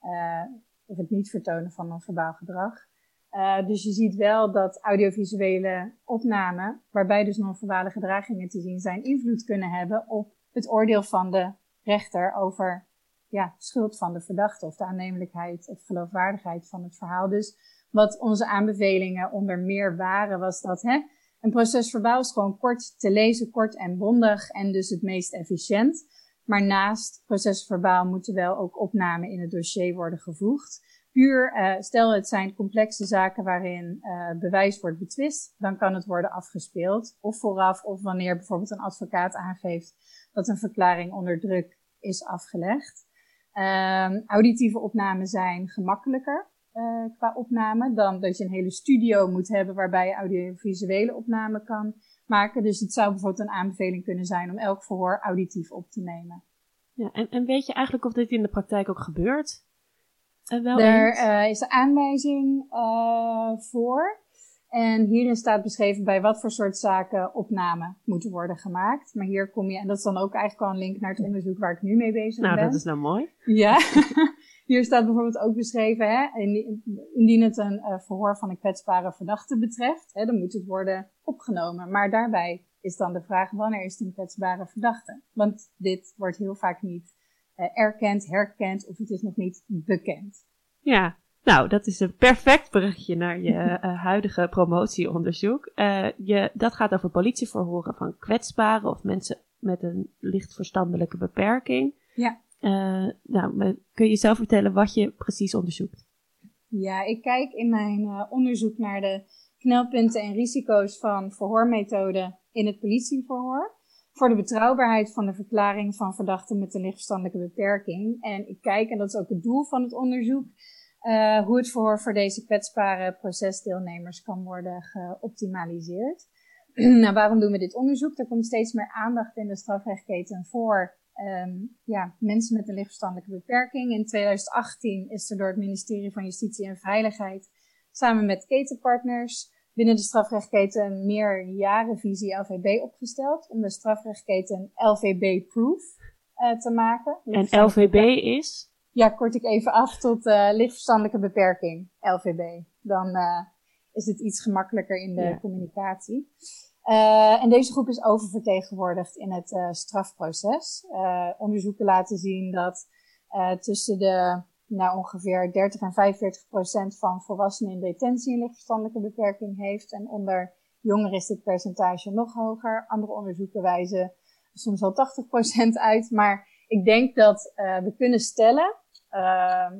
uh, het niet vertonen van non-verbaal gedrag. Uh, dus je ziet wel dat audiovisuele opnamen, waarbij dus non-verbale gedragingen te zien zijn, invloed kunnen hebben op het oordeel van de rechter over ja, schuld van de verdachte of de aannemelijkheid of geloofwaardigheid van het verhaal. Dus wat onze aanbevelingen onder meer waren, was dat hè, een proces verbaal is gewoon kort te lezen, kort en bondig en dus het meest efficiënt. Maar naast procesverbaal moeten wel ook opnamen in het dossier worden gevoegd puur, uh, stel het zijn complexe zaken waarin uh, bewijs wordt betwist, dan kan het worden afgespeeld. Of vooraf, of wanneer bijvoorbeeld een advocaat aangeeft dat een verklaring onder druk is afgelegd. Um, auditieve opnamen zijn gemakkelijker uh, qua opname dan dat je een hele studio moet hebben waarbij je audiovisuele opname kan maken. Dus het zou bijvoorbeeld een aanbeveling kunnen zijn om elk verhoor auditief op te nemen. Ja, en, en weet je eigenlijk of dit in de praktijk ook gebeurt? Er uh, is een aanwijzing uh, voor. En hierin staat beschreven bij wat voor soort zaken opnamen moeten worden gemaakt. Maar hier kom je, en dat is dan ook eigenlijk al een link naar het onderzoek waar ik nu mee bezig nou, ben. Nou, dat is nou mooi. Ja. hier staat bijvoorbeeld ook beschreven, hè, indien het een uh, verhoor van een kwetsbare verdachte betreft, hè, dan moet het worden opgenomen. Maar daarbij is dan de vraag, wanneer is het een kwetsbare verdachte? Want dit wordt heel vaak niet uh, erkend, herkend of het is nog niet bekend. Ja, nou, dat is een perfect berichtje naar je uh, huidige promotieonderzoek. Uh, je, dat gaat over politieverhoren van kwetsbaren of mensen met een licht verstandelijke beperking. Ja. nou, kun je zelf vertellen wat je precies onderzoekt? Ja, ik kijk in mijn onderzoek naar de knelpunten en risico's van verhoormethoden in het politieverhoor voor de betrouwbaarheid van de verklaring van verdachten met een lichtverstandelijke beperking. En ik kijk, en dat is ook het doel van het onderzoek, uh, hoe het voor deze kwetsbare procesdeelnemers kan worden geoptimaliseerd. nou, waarom doen we dit onderzoek? Er komt steeds meer aandacht in de strafrechtketen voor um, ja, mensen met een lichtverstandelijke beperking. In 2018 is er door het ministerie van Justitie en Veiligheid samen met ketenpartners binnen de strafrechtketen een meerjarenvisie LVB opgesteld om de strafrechtketen LVB-proof uh, te maken. En LVB is? Ja, kort ik even af tot uh, lichtverstandelijke beperking, LVB. Dan uh, is het iets gemakkelijker in de ja. communicatie. Uh, en deze groep is oververtegenwoordigd in het strafproces. onderzoeken laten zien dat tussen de nou ongeveer 30 en 45 procent van volwassenen in detentie een lichtverstandelijke beperking heeft. En onder jongeren is dit percentage nog hoger. Andere onderzoeken wijzen soms wel 80 procent uit. Maar ik denk dat uh, we kunnen stellen uh,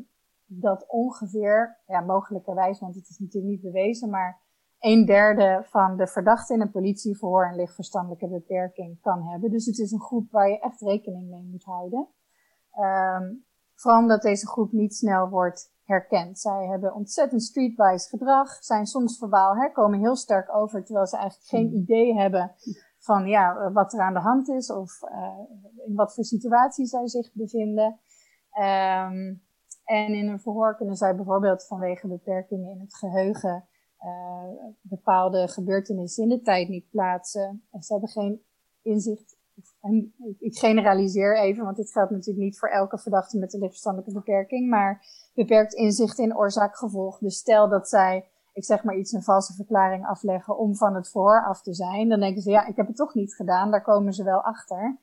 dat ongeveer, ja, mogelijkerwijs, want het is natuurlijk niet bewezen, maar een derde van de verdachten in een politieverhoor een lichtverstandelijke beperking kan hebben. Dus het is een groep waar je echt rekening mee moet houden. Um, vooral omdat deze groep niet snel wordt herkend. Zij hebben ontzettend streetwise gedrag, zijn soms verbaal, hè, komen heel sterk over, terwijl ze eigenlijk geen hmm. idee hebben van ja, wat er aan de hand is of uh, in wat voor situatie zij zich bevinden. Um, en in een verhoor kunnen zij bijvoorbeeld vanwege beperkingen in het geheugen uh, bepaalde gebeurtenissen in de tijd niet plaatsen. En ze hebben geen inzicht. En ik generaliseer even, want dit geldt natuurlijk niet voor elke verdachte met een lichtverstandelijke beperking, maar beperkt inzicht in oorzaak-gevolg. Dus stel dat zij, ik zeg maar iets, een valse verklaring afleggen om van het verhoor af te zijn, dan denken ze, ja, ik heb het toch niet gedaan, daar komen ze wel achter.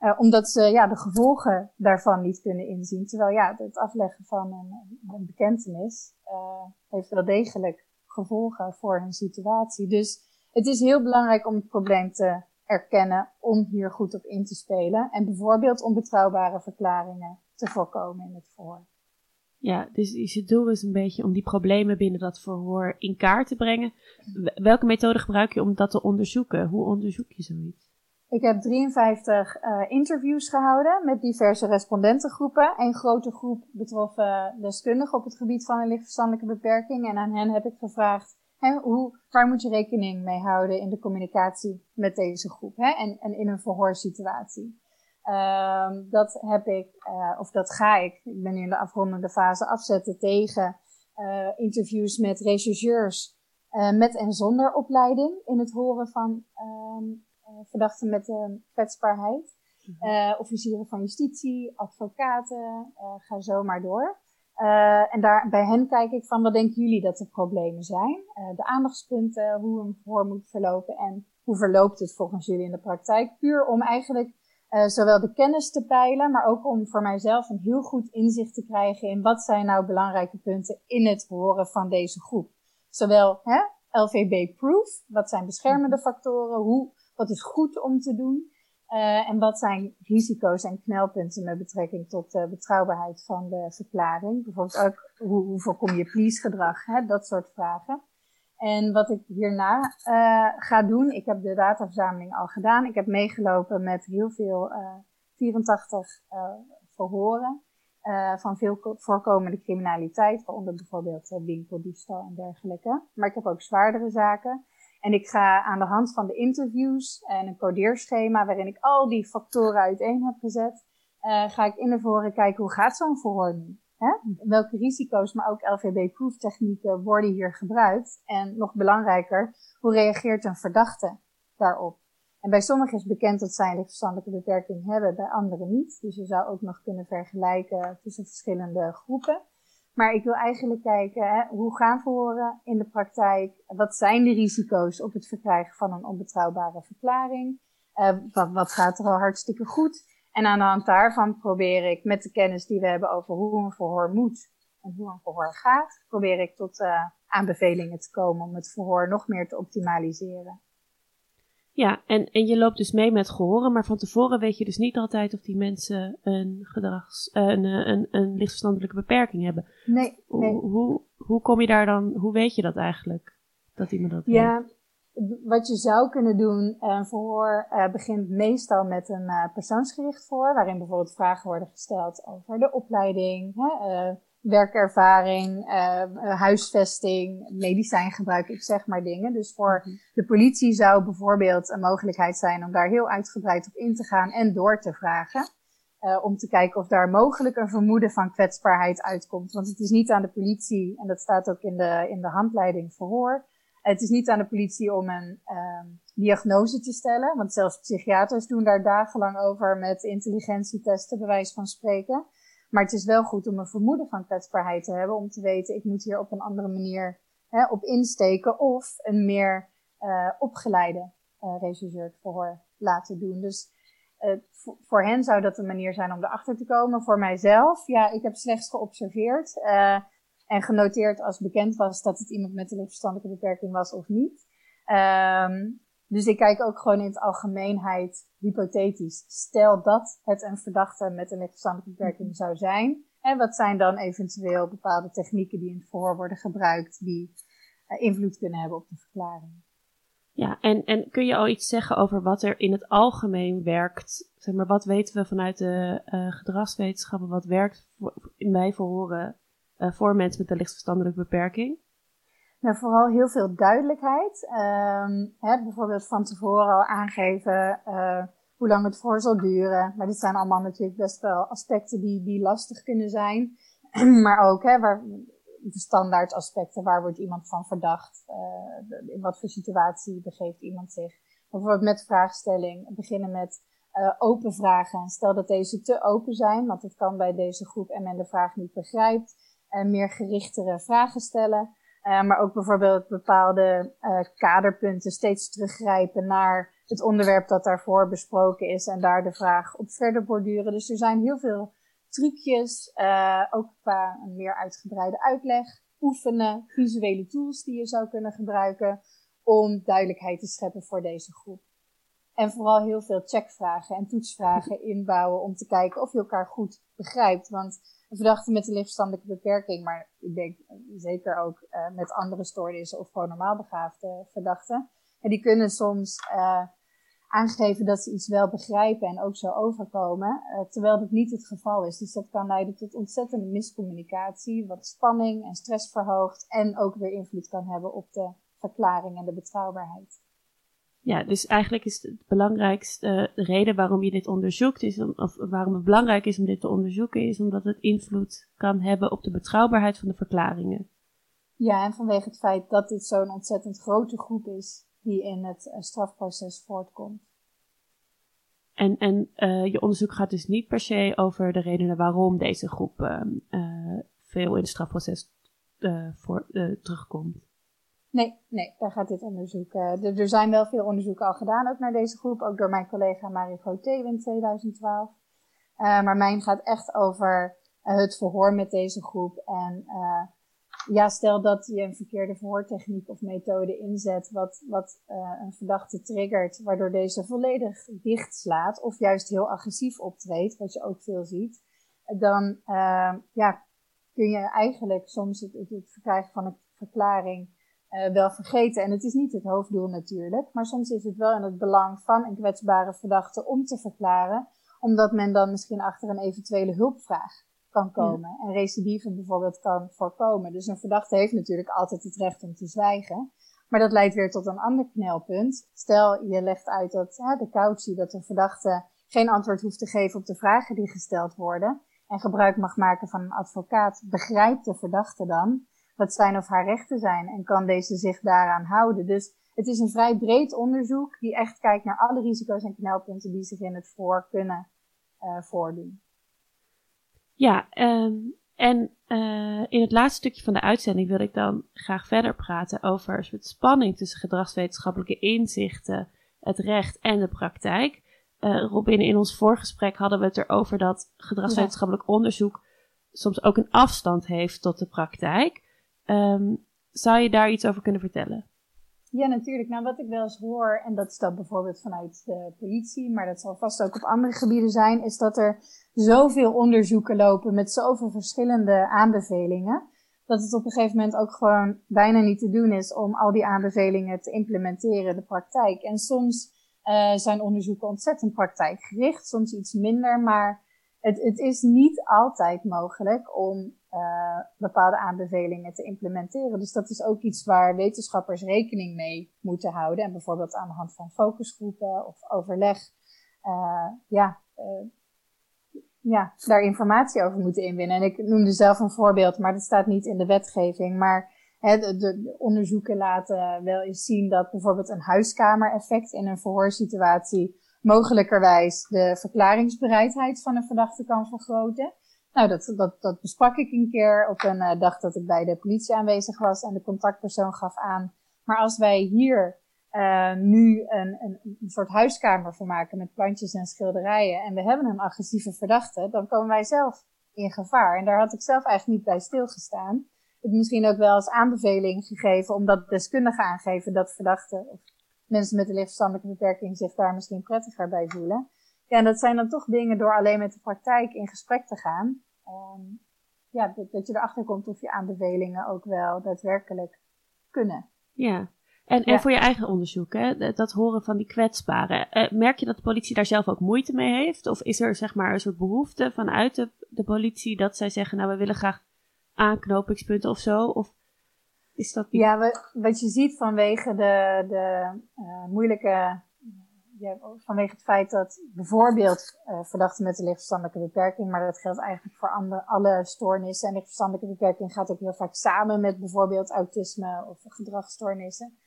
Uh, omdat ze ja, de gevolgen daarvan niet kunnen inzien. Terwijl ja, het afleggen van een, een bekentenis uh, heeft wel degelijk gevolgen voor hun situatie. Dus het is heel belangrijk om het probleem te erkennen, om hier goed op in te spelen. En bijvoorbeeld om betrouwbare verklaringen te voorkomen in het verhoor. Ja, dus je doel is een beetje om die problemen binnen dat verhoor in kaart te brengen. Welke methode gebruik je om dat te onderzoeken? Hoe onderzoek je zoiets? Ik heb 53 uh, eh, interviews gehouden met diverse respondentengroepen. Een grote groep betrof uh, deskundigen op het gebied van een lichtverstandelijke beperking. En aan hen heb ik gevraagd, hè, hoe, waar moet je rekening mee houden in de communicatie met deze groep hè, en, en in een verhoorsituatie. Uh, dat heb ik, uh, of dat ga ik, ik ben nu in de afrondende fase afzetten tegen uh, interviews met rechercheurs met en zonder opleiding in het horen van um, eh, verdachten met een kwetsbaarheid. Uh, officieren van justitie, advocaten, ga zo maar door. Uh, en daar, bij hen kijk ik van wat denken jullie dat de problemen zijn? de aandachtspunten, hoe een verhoor moet verlopen en hoe verloopt het volgens jullie in de praktijk? Puur om eigenlijk zowel de kennis te peilen, maar ook om voor mijzelf een heel goed inzicht te krijgen in wat zijn nou belangrijke punten in het horen van deze groep. Zowel hè, LVB-proof, wat zijn beschermende factoren, hoe wat is goed om te doen? Uh, en wat zijn risico's en knelpunten met betrekking tot de betrouwbaarheid van de verklaring? Bijvoorbeeld ook hoe, hoe voorkom je please gedrag, dat soort vragen. En wat ik hierna uh, ga doen, ik heb de dataverzameling al gedaan. Ik heb meegelopen met heel veel, uh, 84 verhoren van veel voorkomende criminaliteit, waaronder bijvoorbeeld winkeldiefstal en dergelijke. Maar ik heb ook zwaardere zaken. En ik ga aan de hand van de interviews en een codeerschema waarin ik al die factoren uiteen heb gezet, uh, ga ik in de voren kijken hoe gaat zo'n verhoor? Hè? Welke risico's, maar ook LVB-proof technieken worden hier gebruikt? En nog belangrijker, hoe reageert een verdachte daarop? En bij sommigen is bekend dat zij een verstandelijke beperking hebben, bij anderen niet. Dus je zou ook nog kunnen vergelijken tussen verschillende groepen. Maar ik wil eigenlijk kijken, hè, hoe gaan verhoren in de praktijk? Wat zijn de risico's op het verkrijgen van een onbetrouwbare verklaring? Uh, wat, wat gaat er al hartstikke goed? En aan de hand daarvan probeer ik met de kennis die we hebben over hoe een verhoor moet en hoe een verhoor gaat, probeer ik tot uh, aanbevelingen te komen om het verhoor nog meer te optimaliseren. Ja, en, en je loopt dus mee met gehoren, maar van tevoren weet je dus niet altijd of die mensen een gedrags, uh, een, een, een lichtverstandelijke beperking hebben. Nee, nee. Hoe, hoe, hoe kom je daar dan, hoe weet je dat eigenlijk? Dat iemand dat Ja, wat je zou kunnen doen, een verhoor uh, begint meestal met een uh, persoonsgericht voor, waarin bijvoorbeeld vragen worden gesteld over de opleiding, hè, werkervaring, uh, huisvesting, medicijngebruik, ik zeg maar dingen. Dus voor mhm. de politie zou bijvoorbeeld een mogelijkheid zijn om daar heel uitgebreid op in te gaan en door te vragen. Uh, om te kijken of daar mogelijk een vermoeden van kwetsbaarheid uitkomt. Want het is niet aan de politie, en dat staat ook in de, in de handleiding verhoor. Het is niet aan de politie om een uh, diagnose te stellen. Want zelfs psychiaters doen daar dagenlang over met intelligentietesten, bewijs van spreken. Maar het is wel goed om een vermoeden van kwetsbaarheid te hebben. Om te weten, ik moet hier op een andere manier hè, op insteken. Of een meer uh, opgeleide uh, rechercheur verhoor laten doen. Dus voor hen zou dat een manier zijn om erachter te komen. Voor mijzelf, ja, ik heb slechts geobserveerd en genoteerd als bekend was dat het iemand met een verstandelijke beperking was of niet. Um, dus ik kijk ook gewoon in het algemeenheid hypothetisch. Stel dat het een verdachte met een verstandelijke beperking zou zijn. En wat zijn dan eventueel bepaalde technieken die in het verhoor worden gebruikt die uh, invloed kunnen hebben op de verklaring? Ja, en, en kun je al iets zeggen over wat er in het algemeen werkt? Zeg maar, wat weten we vanuit de uh, gedragswetenschappen? Wat werkt voor, mij verhoren uh, voor mensen met een lichtverstandelijke beperking? Nou, vooral heel veel duidelijkheid. Um, hè, bijvoorbeeld van tevoren al aangeven uh, hoe lang het voor zal duren. Maar dit zijn allemaal natuurlijk best wel aspecten die, die lastig kunnen zijn. maar ook hè, waar, de standaard aspecten. Waar wordt iemand van verdacht? Uh, in wat voor situatie begeeft iemand zich? Bijvoorbeeld met vraagstelling. Beginnen met uh, open vragen. Stel dat deze te open zijn, want het kan bij deze groep en men de vraag niet begrijpt. En meer gerichtere vragen stellen. Uh, maar ook bijvoorbeeld bepaalde uh, kaderpunten steeds teruggrijpen naar het onderwerp dat daarvoor besproken is en daar de vraag op verder borduren. Dus er zijn heel veel trucjes, uh, ook qua een meer uitgebreide uitleg, oefenen, visuele tools die je zou kunnen gebruiken om duidelijkheid te scheppen voor deze groep. En vooral heel veel checkvragen en toetsvragen inbouwen om te kijken of je elkaar goed begrijpt. Want een verdachte met een lichtverstandelijke beperking, maar ik denk zeker ook uh, met andere stoornissen of gewoon normaal begaafde verdachten. En die kunnen soms uh, aangeven dat ze iets wel begrijpen en ook zo overkomen, uh, terwijl dat niet het geval is. Dus dat kan leiden tot ontzettende miscommunicatie, wat spanning en stress verhoogt en ook weer invloed kan hebben op de verklaring en de betrouwbaarheid. Ja, dus eigenlijk is het belangrijkste de reden waarom je dit onderzoekt, is om, of waarom het belangrijk is om dit te onderzoeken, is omdat het invloed kan hebben op de betrouwbaarheid van de verklaringen. Ja, en vanwege het feit dat dit zo'n ontzettend grote groep is die in het uh, strafproces voortkomt. En, en uh, je onderzoek gaat dus niet per se over de redenen waarom deze groep uh, veel in het strafproces voor, terugkomt. Nee, nee, daar gaat dit onderzoek. Uh, er zijn wel veel onderzoeken al gedaan, ook naar deze groep, ook door mijn collega Marie Groteeuw in 2012. Uh, maar mijn gaat echt over uh, het verhoor met deze groep. En ja, stel dat je een verkeerde verhoortechniek of methode inzet, wat, wat een verdachte triggert, waardoor deze volledig dicht slaat, of juist heel agressief optreedt, wat je ook veel ziet, dan ja, kun je eigenlijk soms het, het verkrijgen van een verklaring uh, wel vergeten. En het is niet het hoofddoel natuurlijk, maar soms is het wel in het belang van een kwetsbare verdachte om te verklaren, omdat men dan misschien achter een eventuele hulpvraag kan komen ja. en recidive bijvoorbeeld kan voorkomen. Dus een verdachte heeft natuurlijk altijd het recht om te zwijgen. Maar dat leidt weer tot een ander knelpunt. Stel, je legt uit dat ja, de cautie, dat de verdachte geen antwoord hoeft te geven op de vragen die gesteld worden en gebruik mag maken van een advocaat, begrijpt de verdachte dan wat zijn of haar rechten zijn en kan deze zich daaraan houden. Dus het is een vrij breed onderzoek die echt kijkt naar alle risico's en knelpunten die zich in het voor kunnen uh, voordoen. Ja, um, en uh, in het laatste stukje van de uitzending wil ik dan graag verder praten over een soort spanning tussen gedragswetenschappelijke inzichten, het recht en de praktijk. Uh, Robin, in ons voorgesprek hadden we het erover dat gedragswetenschappelijk onderzoek soms ook een afstand heeft tot de praktijk. Um, zou je daar iets over kunnen vertellen? Ja, natuurlijk. Nou, wat ik wel eens hoor, en dat is dan bijvoorbeeld vanuit de politie, maar dat zal vast ook op andere gebieden zijn, is dat er zoveel onderzoeken lopen met zoveel verschillende aanbevelingen, dat het op een gegeven moment ook gewoon bijna niet te doen is om al die aanbevelingen te implementeren in de praktijk. En soms uh, zijn onderzoeken ontzettend praktijkgericht, soms iets minder, maar het, het is niet altijd mogelijk om uh, bepaalde aanbevelingen te implementeren. Dus dat is ook iets waar wetenschappers rekening mee moeten houden. En bijvoorbeeld aan de hand van focusgroepen of overleg, uh, ja, uh, ja, daar informatie over moeten inwinnen. En ik noemde zelf een voorbeeld, maar dat staat niet in de wetgeving. Maar hè, de, de, onderzoeken laten wel eens zien dat bijvoorbeeld een huiskamereffect in een verhoorsituatie mogelijkerwijs de verklaringsbereidheid van een verdachte kan vergroten. Nou, dat, dat, dat besprak ik een keer op een uh, dag dat ik bij de politie aanwezig was en de contactpersoon gaf aan. Maar als wij hier uh, nu een, een, een, soort huiskamer voor maken met plantjes en schilderijen en we hebben een agressieve verdachte, dan komen wij zelf in gevaar. En daar had ik zelf eigenlijk niet bij stilgestaan. Het misschien ook wel als aanbeveling gegeven, omdat deskundigen aangeven dat verdachten of mensen met een lichtverstandelijke beperking zich daar misschien prettiger bij voelen. Ja, en dat zijn dan toch dingen door alleen met de praktijk in gesprek te gaan. Um, ja, dat, dat, je erachter komt of je aanbevelingen ook wel daadwerkelijk kunnen. Ja, en, en voor je eigen onderzoek, hè, dat horen van die kwetsbaren. Uh, merk je dat de politie daar zelf ook moeite mee heeft? Of is er zeg maar een soort behoefte vanuit de, de politie dat zij zeggen, nou we willen graag aanknopingspunten of zo? Of is dat. Ja, wat je ziet vanwege de, de uh, moeilijke vanwege het feit dat bijvoorbeeld uh, verdachten met een lichtverstandelijke beperking, maar dat geldt eigenlijk voor andere, alle stoornissen. En lichtverstandelijke beperking gaat ook heel vaak samen met bijvoorbeeld autisme of gedragsstoornissen.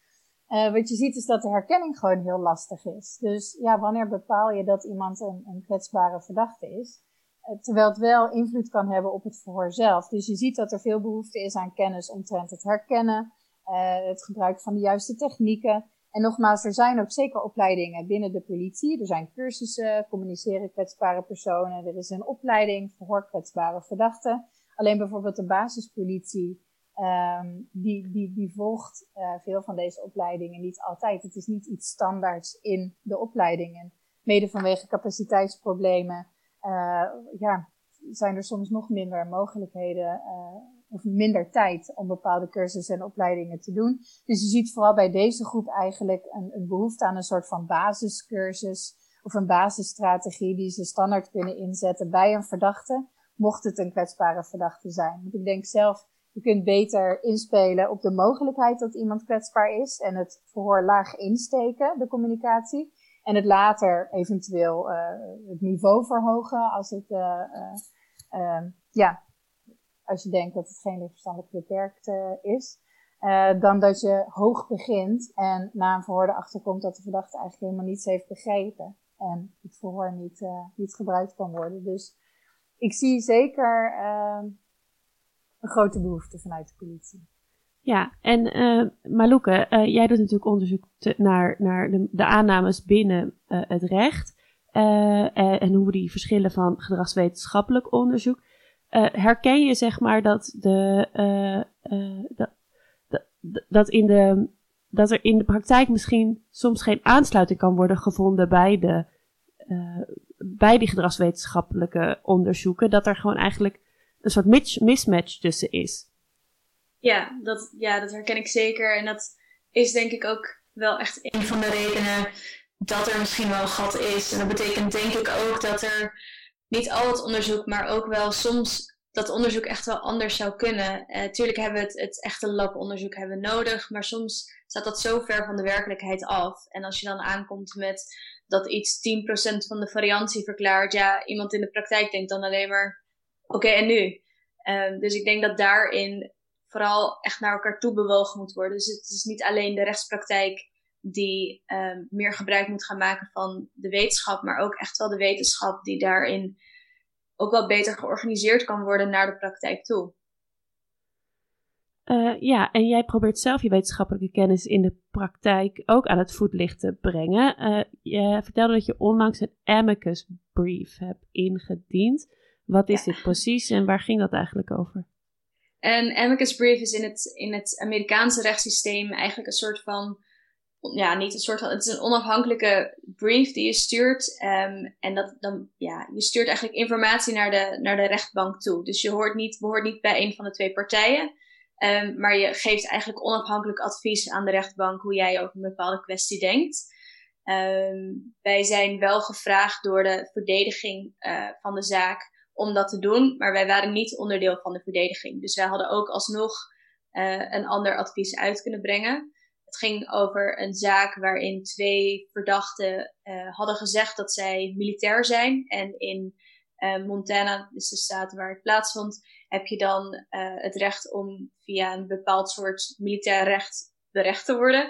Uh, wat je ziet is dat de herkenning gewoon heel lastig is. Dus ja, wanneer bepaal je dat iemand een, een kwetsbare verdachte is? Uh, terwijl het wel invloed kan hebben op het verhoor zelf. Dus je ziet dat er veel behoefte is aan kennis omtrent het herkennen, het gebruik van de juiste technieken. En nogmaals, er zijn ook zeker opleidingen binnen de politie. Er zijn cursussen, communiceren kwetsbare personen. Er is een opleiding voor kwetsbare verdachten. Alleen bijvoorbeeld de basispolitie, um, die, die, die volgt uh, veel van deze opleidingen niet altijd. Het is niet iets standaards in de opleidingen. Mede vanwege capaciteitsproblemen, uh, ja, zijn er soms nog minder mogelijkheden uh, of minder tijd om bepaalde cursussen en opleidingen te doen. Dus je ziet vooral bij deze groep eigenlijk een, behoefte aan een soort van basiscursus of een basisstrategie die ze standaard kunnen inzetten bij een verdachte, mocht het een kwetsbare verdachte zijn. Want ik denk zelf, je kunt beter inspelen op de mogelijkheid dat iemand kwetsbaar is en het verhoor laag insteken, de communicatie. En het later eventueel uh, het niveau verhogen als het, uh, uh, ja, als je denkt dat het geen lichtverstandelijk beperkt uh, is. Uh, dan dat je hoog begint en na een verhoor erachter komt dat de verdachte eigenlijk helemaal niets heeft begrepen. En het verhoor niet, uh, niet gebruikt kan worden. Dus ik zie zeker een grote behoefte vanuit de politie. Ja, en uh, jij doet natuurlijk onderzoek naar, naar de, de, aannames binnen het recht. en hoe die verschillen van gedragswetenschappelijk onderzoek. Uh, herken je zeg maar dat, de, uh, dat, dat, dat, in de, dat er in de praktijk misschien soms geen aansluiting kan worden gevonden bij, de, bij die gedragswetenschappelijke onderzoeken? Dat er gewoon eigenlijk een soort mismatch tussen is. Ja dat, ja, dat herken ik zeker. En dat is denk ik ook wel echt een van de redenen dat er misschien wel een gat is. En dat betekent denk ik ook dat er niet al het onderzoek, maar ook wel soms dat onderzoek echt wel anders zou kunnen. Uh, tuurlijk hebben we het, het echte labonderzoek hebben nodig, maar soms staat dat zo ver van de werkelijkheid af. En als je dan aankomt met dat iets 10% van de variantie verklaart, ja, iemand in de praktijk denkt dan alleen maar, oké, en nu? Uh, dus ik denk dat daarin vooral echt naar elkaar toe bewogen moet worden. Dus het is niet alleen de rechtspraktijk die um, meer gebruik moet gaan maken van de wetenschap, maar ook echt wel de wetenschap die daarin ook wel beter georganiseerd kan worden naar de praktijk toe. Uh, ja, en jij probeert zelf je wetenschappelijke kennis in de praktijk ook aan het voetlicht te brengen. Uh, je vertelde dat je onlangs een amicus brief hebt ingediend. Wat is dit precies en waar ging dat eigenlijk over? Een amicus brief is in het, in het Amerikaanse rechtssysteem eigenlijk een soort van ja, niet een soort van, het is een onafhankelijke brief die je stuurt. Um, en dat dan, ja, je stuurt eigenlijk informatie naar de, naar de rechtbank toe. Dus je hoort niet, behoort niet bij een van de twee partijen. Um, maar je geeft eigenlijk onafhankelijk advies aan de rechtbank hoe jij over een bepaalde kwestie denkt. Um, wij zijn wel gevraagd door de verdediging uh, van de zaak om dat te doen, maar wij waren niet onderdeel van de verdediging. Dus wij hadden ook alsnog uh, een ander advies uit kunnen brengen. Het ging over een zaak waarin twee verdachten uh, hadden gezegd dat zij militair zijn. En in uh, Montana, dus de staat waar het plaatsvond, heb je dan uh, het recht om via een bepaald soort militair recht berecht te worden.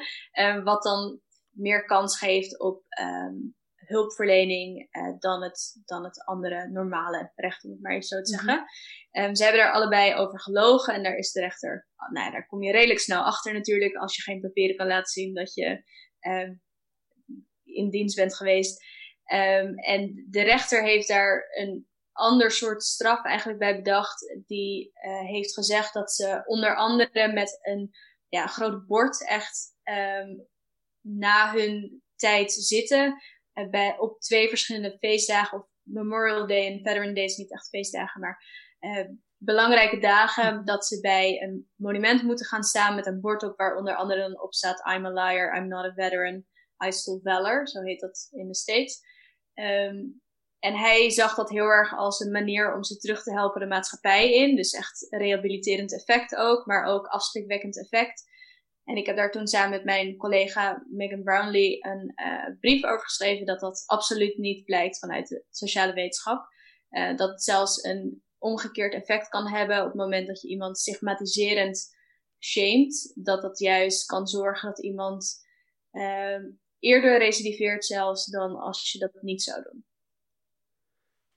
wat dan meer kans geeft op um, hulpverlening uh, dan, het, dan het andere normale recht, om het maar even zo te mhm. zeggen. Um, ze hebben daar allebei over gelogen en daar is de rechter, nou ja, daar kom je redelijk snel achter natuurlijk als je geen papieren kan laten zien dat je uh, in dienst bent geweest. Um, en de rechter heeft daar een ander soort straf eigenlijk bij bedacht. Die uh, heeft gezegd dat ze onder andere met een ja, groot bord echt um, na hun tijd zitten. Uh, bij, op twee verschillende feestdagen, of Memorial Day en Veteran Day is niet echt feestdagen, maar uh, belangrijke dagen dat ze bij een monument moeten gaan staan met een bord op waar onder andere dan op staat I'm a liar, I'm not a veteran, I stole valor, zo heet dat in de States. Um, en hij zag dat heel erg als een manier om ze terug te helpen de maatschappij in. Dus echt rehabiliterend effect ook, maar ook afschrikwekkend effect. En ik heb daar toen samen met mijn collega Megan Brownlee een uh, brief over geschreven dat dat absoluut niet blijkt vanuit de sociale wetenschap. Uh, dat het zelfs een omgekeerd effect kan hebben op het moment dat je iemand stigmatiserend shamed. Dat dat juist kan zorgen dat iemand uh, eerder recidiveert zelfs dan als je dat niet zou doen.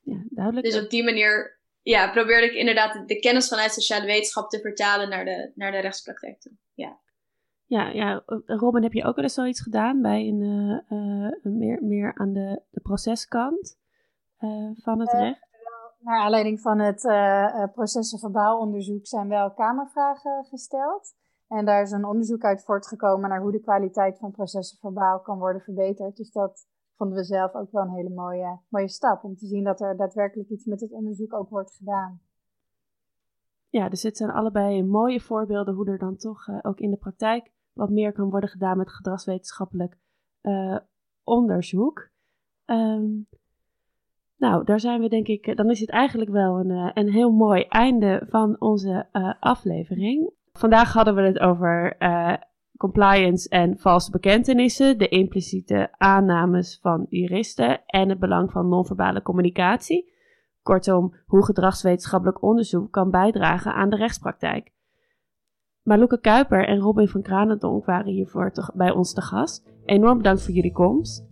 Ja, duidelijk. Dus op die manier ja, probeerde ik inderdaad de kennis vanuit sociale wetenschap te vertalen naar de, naar de rechtspraktijk toe. Ja. Ja, ja, Robin, heb je ook wel eens zoiets gedaan bij een, uh, uh, meer, meer aan de, de proceskant uh, van het recht? naar aanleiding van het processenverbaal onderzoek zijn wel kamervragen gesteld. En daar is een onderzoek uit voortgekomen naar hoe de kwaliteit van processenverbaal kan worden verbeterd. Dus dat vonden we zelf ook wel een hele mooie, mooie stap. Om te zien dat er daadwerkelijk iets met het onderzoek ook wordt gedaan. Ja, dus het zijn allebei mooie voorbeelden hoe er dan toch uh, ook in de praktijk wat meer kan worden gedaan met gedragswetenschappelijk uh, onderzoek. Um, nou, daar zijn we denk ik, dan is het eigenlijk wel een, uh, een heel mooi einde van onze aflevering. Vandaag hadden we het over compliance en valse bekentenissen, de impliciete aannames van juristen en het belang van non-verbale communicatie. Kortom, hoe gedragswetenschappelijk onderzoek kan bijdragen aan de rechtspraktijk. Maluke Kuiper en Robin van Kranendonk waren hiervoor bij ons te gast. Enorm bedankt voor jullie komst.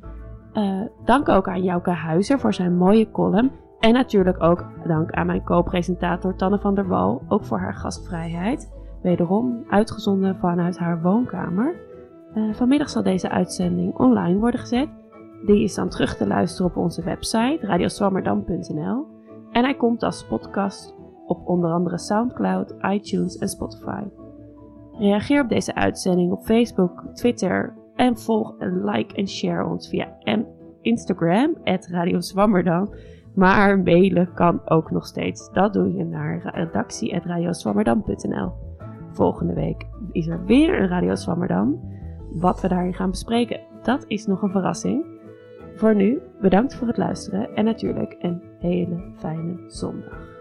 Uh, dank ook aan Jouke Huizer voor zijn mooie column. En natuurlijk ook dank aan mijn co-presentator Tanne van der Wal, ook voor haar gastvrijheid. Wederom uitgezonden vanuit haar woonkamer. Uh, vanmiddag zal deze uitzending online worden gezet. Die is dan terug te luisteren op onze website radioswammerdam.nl. En hij komt als podcast op onder andere SoundCloud, iTunes en Spotify. Reageer op deze uitzending op Facebook, Twitter en volg en like en share ons via Instagram, Radio Zwammerdam. Maar mailen kan ook nog steeds. Dat doe je naar redactie.radioswammerdam.nl. Volgende week is er weer een Radio Swammerdam. Wat we daarin gaan bespreken, dat is nog een verrassing. Voor nu, bedankt voor het luisteren en natuurlijk een hele fijne zondag.